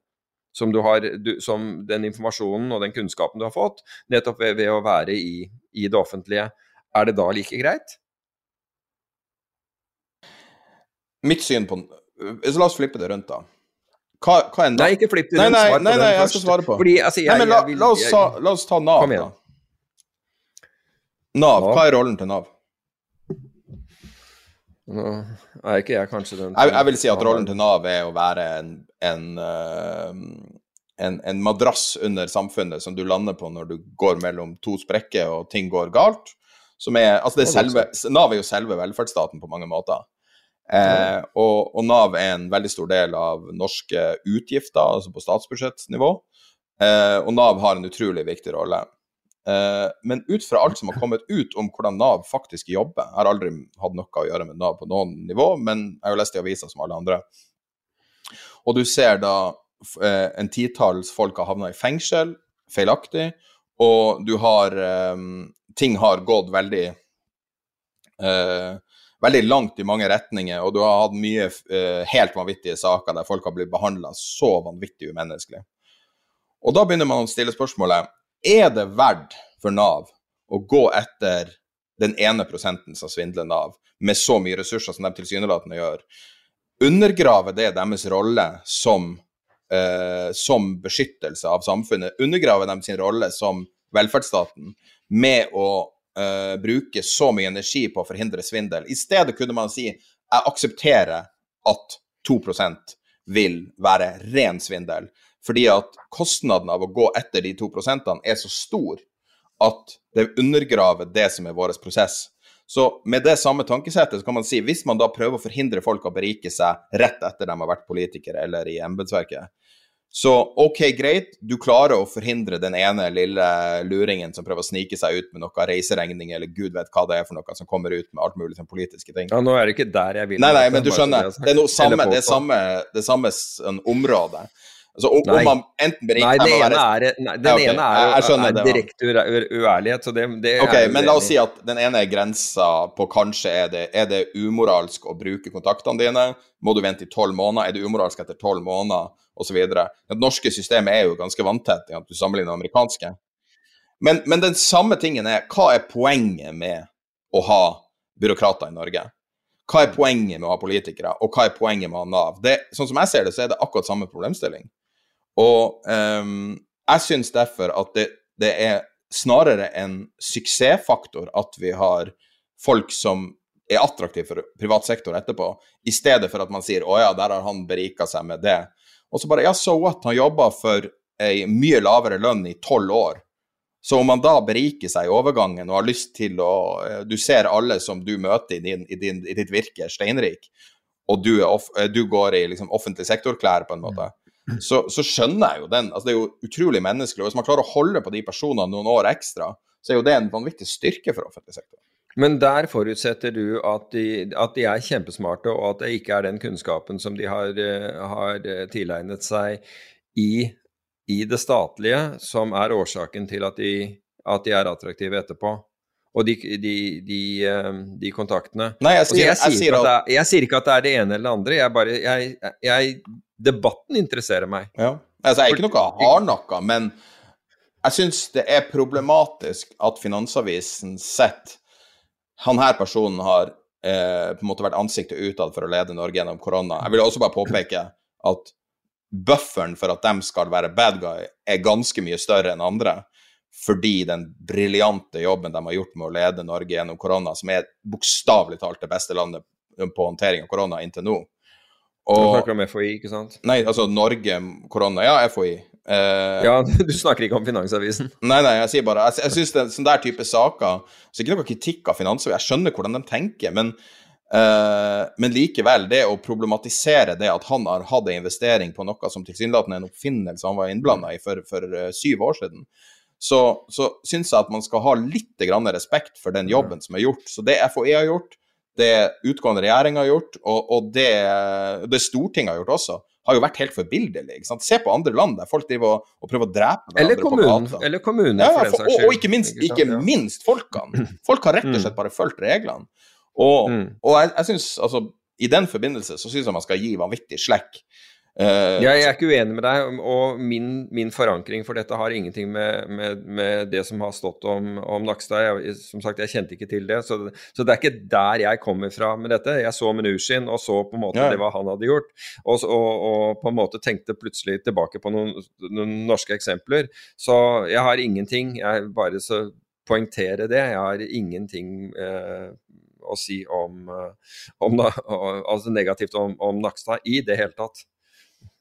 Som, har, du, som den informasjonen og den kunnskapen du har fått, nettopp ved, ved å være i, i det offentlige. Er det da like greit? Mitt syn på så la oss flippe det rundt, da. Hva, hva er Nei, ikke flipp det rundt. Nei, nei, nei, nei jeg skal svare på. Fordi, altså, jeg, nei, men la, vil, la, oss ta, la, oss ta, Nav, da. Nav, hva er rollen til Nav? Nå er ikke jeg kanskje den jeg, jeg, vil si at rollen til Nav er å være en, en, uh, en, en madrass under samfunnet som du lander på når du går mellom to sprekker og ting går galt. Som er, altså det er selve, Nav er jo selve velferdsstaten på mange måter. Eh, og, og, Nav er en veldig stor del av norske utgifter, altså på statsbudsjettnivå. Eh, og Nav har en utrolig viktig rolle. Eh, men ut fra alt som har kommet ut om hvordan Nav faktisk jobber Jeg har aldri hatt noe å gjøre med Nav på noen nivå, men jeg har lest i avisa som alle andre. Og du ser da eh, en titalls folk har havna i fengsel feilaktig, og du har eh, Ting har gått veldig eh, veldig langt i mange retninger, og du har hatt mye uh, helt vanvittige saker der folk har blitt behandla så vanvittig umenneskelig. Og da begynner man å stille spørsmålet er det verdt for Nav å gå etter den ene prosenten som svindler Nav, med så mye ressurser som de tilsynelatende gjør. Undergrave det deres rolle som, uh, som beskyttelse av samfunnet? Undergrave dem sin rolle som velferdsstaten med å uh, bruke så mye energi på å forhindre svindel. I stedet kunne man si jeg aksepterer at 2% vil være ren svindel. Fordi at kostnaden av å gå etter de 2% er så stor at det undergraver det som er vår prosess. Så med det samme tankesettet så kan man si hvis man da prøver å forhindre folk å berike seg rett etter de har vært politikere eller i embetsverket, så OK, greit, du klarer å forhindre den ene lille luringen som prøver å snike seg ut med noe reiseregning eller gud vet hva det er for noe som kommer ut med alt mulig sånn politiske ting. Ja, nå er det ikke der jeg vil. Nei, nei, men du skjønner. Det er noe samme, det er samme, det er samme område. Altså, om Nei. man enten beriker Nei, å ene være er, nei, den Ja, okay. ene er, Jeg- jeg er det, direkte uærlighet, så det, det Ok, er men la oss si at den ene er grensa på kanskje er det, er det umoralsk å bruke kontaktene dine. Må du vente i tolv måneder? Er det umoralsk etter tolv måneder? Og så videre. Det norske systemet er jo ganske vanntett i at du sammenligner det amerikanske. Men, men den samme tingen er hva er poenget med å ha byråkrater i Norge? Hva er poenget med å ha politikere, og hva er poenget med å ha Nav? Det, sånn som jeg ser det, så er det akkurat samme problemstilling. Og um, jeg syns derfor at det, det er snarere en suksessfaktor at vi har folk som er attraktive for privat sektor etterpå, i stedet for at man sier 'Å ja, der har han berika seg med det'. Og så bare Ja, so what? Han jobba for ei mye lavere lønn i tolv år. Så om man da beriker seg i overgangen og har lyst til å eh, Du ser alle som du møter i, din, i, din, i ditt virke, steinrik, og du, off, eh, du går i liksom, offentlig sektor-klær, på en måte, så, så skjønner jeg jo den. Altså, det er jo utrolig menneskelig. og Hvis man klarer å holde på de personene noen år ekstra, så er jo det en vanvittig styrke for offentlig sektor. Men der forutsetter du at de, at de er kjempesmarte, og at det ikke er den kunnskapen som de har, eh, har eh, tilegnet seg i, i det statlige, som er årsaken til at de, at de er attraktive etterpå. Og de, de, de, eh, de kontaktene. Nei, jeg sier, jeg, jeg sier sier ikke at det jeg sier ikke at det er det ene eller det andre. Jeg bare, jeg, jeg, debatten interesserer meg. ja. altså, Jeg er ikke noe hardnakka, men jeg syns det er problematisk at Finansavisen setter Han her personen har eh, på en måte vært ansiktet utad for å lede Norge gjennom korona. Jeg vil også bare påpeke at bufferen for at de skal være bad guy, er ganske mye større enn andre. Fordi den briljante jobben de har gjort med å lede Norge gjennom korona, som er bokstavelig talt det beste landet på håndtering av korona inntil nå. Du snakker om FHI, ikke sant? nei, altså Norge, korona, ja, FHI. Eh, Ja, du snakker ikke om Finansavisen. Nei, nei, jeg sier bare Jeg, jeg syns sånn der type saker Så ikke noe kritikk av Finansavisen, jeg skjønner hvordan de tenker, men eh, men likevel, det å problematisere det at han har hatt en investering på noe som tilsynelatende er en oppfinnelse han var innblanda i for, for eh, syv år siden, så, så syns jeg at man skal ha litt grann respekt for den jobben som er gjort. Så det FHI har gjort, det utgående regjering har gjort, og, og det, det Stortinget har gjort også, har jo vært helt sant? Se på andre land der folk driver og, og prøver å drepe Eller kommunen, på gata. eller kommunen Ja, for og, og ikke minst, sant? ikke Ja. minst folkene. Folk har rett og Mm. slett bare fulgt reglene. Og, Mm. og jeg, jeg synes, altså, i den forbindelse så syns jeg man skal gi vanvittig slekk. Eh, Jeg er ikke uenig med deg, og min, min forankring for dette har ingenting med, med, med det som har stått om, om Nakstad. Jeg, som sagt, jeg kjente ikke til det, så, så det er ikke der jeg kommer fra med dette. Jeg så Menushin og så på en måte Ja. det hva han hadde gjort, og, og, og på en måte tenkte plutselig tilbake på noen, noen norske eksempler. Så jeg har ingenting, jeg bare så poengtere det, jeg har ingenting eh, å si om, eh, om da, altså negativt om, om Nakstad i det hele tatt.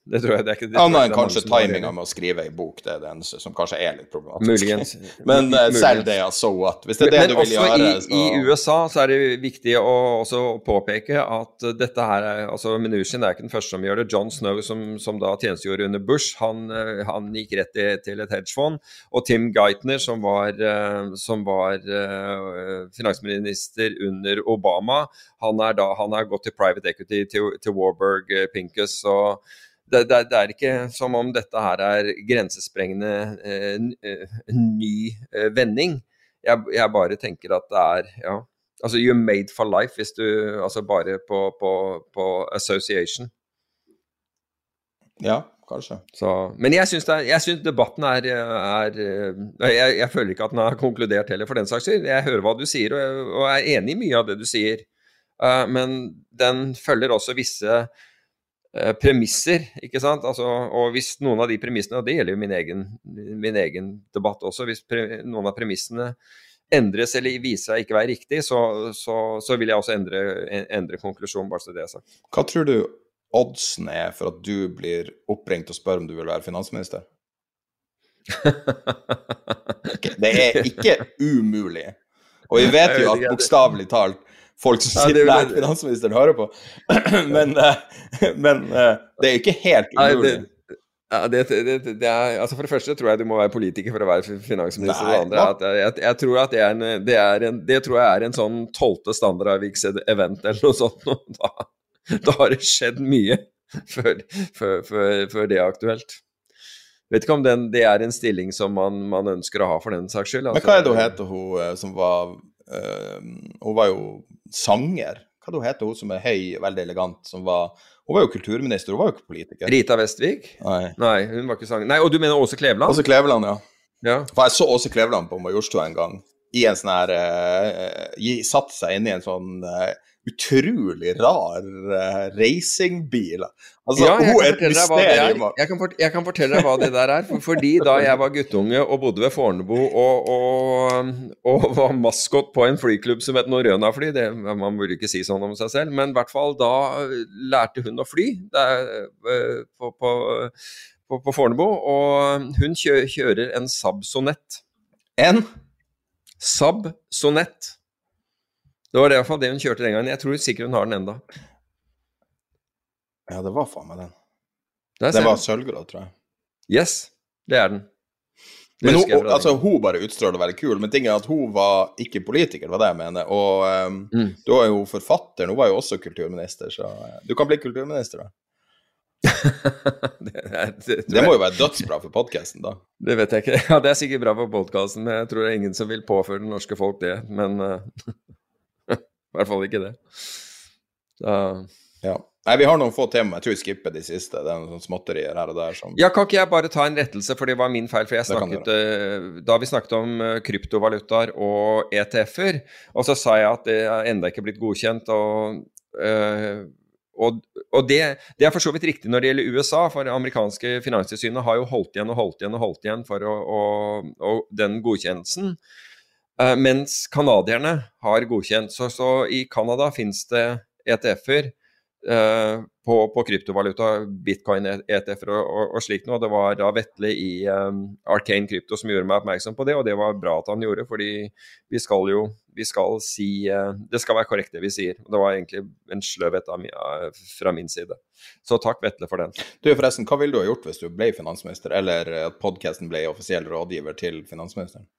Det tror jeg det er ikke det Annet enn kanskje timinga med å skrive ei bok, det er det eneste som kanskje er litt problematisk. Muligens. Men uh, selv det, so what. Hvis det er det Men du vil også gjøre, i, i USA så er det viktig å også påpeke at dette her er altså Mnuchin er ikke den første som gjør det. John Snow, som, som da tjenestegjorde under Bush, han, eh, han gikk rett til, til et hedgefond. Og Tim Geithner, som var, eh, som var finansminister under Obama, han er da, han har gått til private equity, til, til Warburg Pincus. og det, det, det er ikke som om dette her er grensesprengende eh, eh, ny eh, vending. Jeg, jeg bare tenker at det er ja, altså You're made for life hvis du altså bare på, på, på association. Ja, kanskje. Så, men jeg syns, er, jeg syns debatten er, er eh, jeg, jeg føler ikke at den har konkludert heller, for den saks skyld. Jeg hører hva du sier, og, og er enig i mye av det du sier. Uh, men den følger også visse premisser, ikke sant. Altså, og hvis noen av de premissene, og det gjelder jo min egen, min egen debatt også, hvis pre, noen av premissene endres eller viser seg ikke være riktig, så, så, så vil jeg også endre, endre konklusjonen, bare så det er sagt. Hva tror du oddsen er for at du blir oppringt og spør om du vil være finansminister? Det er ikke umulig. Og vi vet jo at bokstavelig talt folk som sitter ja, der finansministeren hører på, men, eh, men eh, det er ikke helt Nei, umulig. det, ja, det, det, det, er, altså For det første tror jeg du må være politiker for å være finansminister. Nei, og det andre at jeg, jeg, jeg tror at det er en, det, er en, det tror jeg er en sånn tolvte standardavviks-event eller noe sånt. og Da, da har det skjedd mye. før, før, før, før det er aktuelt. Vet ikke om den, det er en stilling som man, man ønsker å ha for den saks skyld. Men hva er det hun heter, hun eh, som var Hun var jo sanger. Hva det heter, hun som er høy, veldig elegant, som var Hun var jo kulturminister, hun var jo ikke politiker. Rita Vestvik? Nei. Nei, hun var ikke sanger. Nei, Og du mener Åse Kleveland? Åse Kleveland, ja. ja. For jeg så Åse Kleveland på Majorstua en gang. I en sånn her uh, Satt seg inn i en sånn uh, utrolig rar uh, racingbil. Altså, ja, hun er et mysterium. Jeg kan, fort, jeg kan, fortelle deg hva det der er. For, fordi da jeg var guttunge og bodde ved Fornebu og, og, og, var maskot på en flyklubb som het Norøna fly det, Man burde ikke si sånn om seg selv, men i hvert fall da lærte hun å fly der, på, på, på, på Fornebu. Og hun kjører en Saab Sonett. En? Saab Sonett. Det var det, i hvert fall det hun kjørte den gangen. Jeg tror sikkert hun har den enda. Ja, det var faen meg den. Den var sølvgrå, tror jeg. Yes, det er den. Det men hun, altså, hun bare utstråler å være kul, men ting er at hun var ikke politiker, var det jeg mener. Og um, mm. du er jo forfatter, hun var jo også kulturminister, så du kan bli kulturminister, da. det, er, det, det, må jo være dødsbra for podkasten, da. Det vet jeg ikke. Ja, Det er sikkert bra for podkasten, men jeg tror det er ingen som vil påføre det norske folk det. Men uh, i hvert fall ikke det. Da... Ja. Nei, vi har noen få tema. Jeg tror vi skipper de siste. Det er noen småtterier her og der som Ja, kan ikke jeg bare ta en rettelse, for det var min feil. For jeg snakket uh, Da vi snakket om uh, kryptovalutaer og ETF-er, og så sa jeg at det er enda ikke blitt godkjent, og uh, og, og det, det, er for så vidt riktig når det gjelder USA, for det amerikanske finanstilsynet har jo holdt igjen og holdt igjen og holdt igjen for å, å, å den godkjennelsen. Uh, mens canadierne har godkjent. Så, så i Canada finnes det ETF-er eh, på, på, kryptovaluta, bitcoin-ETF-er og, og, og, slikt noe. Det var da Vetle i um, Arcane Krypto som gjorde meg oppmerksom på det, og det var bra at han gjorde, fordi vi skal jo vi skal si uh, Det skal være korrekt det vi sier. Det var egentlig en sløvhet fra min side. Så takk, Vetle, for den. Du, forresten, Hva ville du ha gjort hvis du ble finansminister, eller at podkasten ble offisiell rådgiver til finansministeren?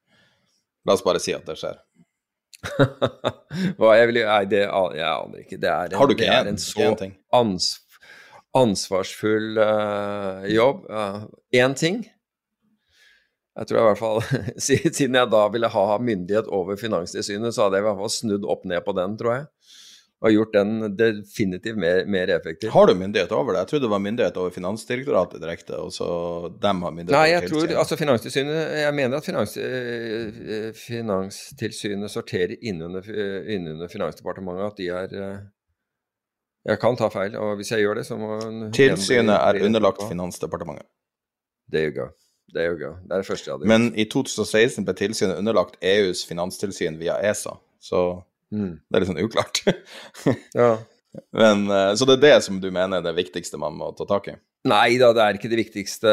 La oss bare si at det skjer. Hva jeg vil Nei, det jeg aner ikke. Det er en, Har du ikke en, en så ans, ansvarsfull uh, jobb. Én uh, ting. Jeg tror i hvert fall, Siden jeg da ville ha myndighet over Finanstilsynet, så hadde jeg i hvert fall snudd opp ned på den, tror jeg og gjort den definitivt mer, mer, effektiv. Har du myndighet over det? Jeg trodde det var myndighet over Finansdirektoratet direkte, og så dem har myndighet Nei, jeg tror altså Finanstilsynet Jeg mener at finans, eh, Finanstilsynet sorterer innunder, innunder Finansdepartementet, at de er eh, Jeg kan ta feil, og hvis jeg gjør det, så må Tilsynet er underlagt Finansdepartementet. There you go. There you go. Det er det første jeg hadde gjort. Men i 2016 ble tilsynet underlagt EUs finanstilsyn via ESA, så Mm. Det er litt sånn uklart. ja. Men, eh, så det er det som du mener er det viktigste man må ta tak i? Nei da, det er ikke det viktigste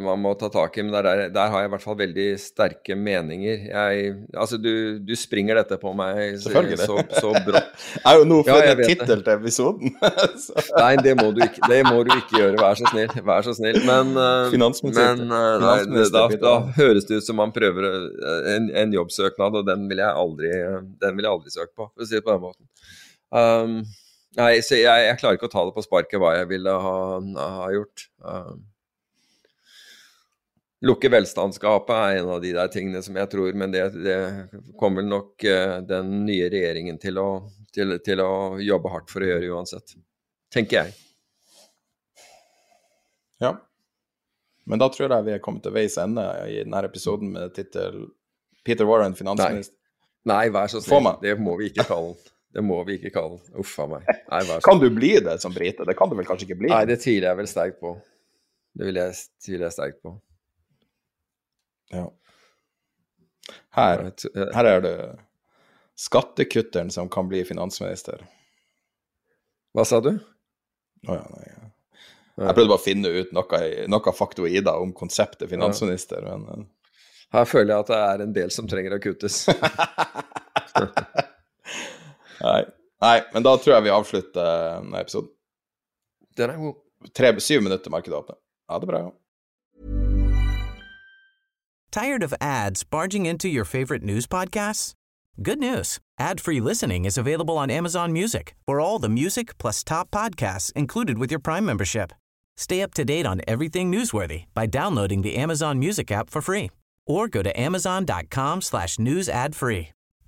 man må ta tak i, men der, der har jeg i hvert fall veldig sterke meninger. Jeg, altså, du, du springer dette på meg så, så, så brått. er jo noe for ja, tittel til episoden. nei, det må, du ikke, det må du ikke gjøre, vær så snill. Vær så snill. Men, uh, men uh, nei, da, da, høres det ut som man prøver en, en, jobbsøknad, og den vil jeg aldri, den vil jeg aldri søke på, for å si det på den måten. Um, Nei, så jeg, jeg, klarer ikke å ta det på sparket hva jeg ville ha, ha gjort. Uh, lukke velstandsgapet er en av de der tingene som jeg tror, men det, det kommer nok uh, den nye regjeringen til å, til, til å, jobbe hardt for å gjøre uansett. Tenker jeg. Ja. Men da tror jeg vi er kommet til veis ende i denne episoden med tittel 'Peter Warren, finansminister'. Nei. Nei, vær så snill. Det må vi ikke kalle den. Det må vi ikke kalle den. Uff a meg. Nei, kan du bli det som brite? Det kan du vel kanskje ikke bli? Nei, det tviler jeg vel sterkt på. Det vil jeg tvile sterkt på. Ja. Her, her er det skattekutteren som kan bli finansminister. Hva sa du? Å oh, ja, nei. Jeg prøvde bare å finne ut noe, noe faktoider om konseptet finansminister, men eh. Her føler jeg at det er en del som trenger å kuttes. Nei. Nei, men da tror jeg vi avslutter denne episoden. Den er god. Tre, syv minutter markedet åpner. Ha det bra. Tired of ads barging into your favorite news podcasts? Good news. Ad-free listening is available on Amazon Music for all the music plus top podcasts included with your Prime membership. Stay up to date on everything newsworthy by downloading the Amazon Music app for free or go to amazon.com slash news ad free.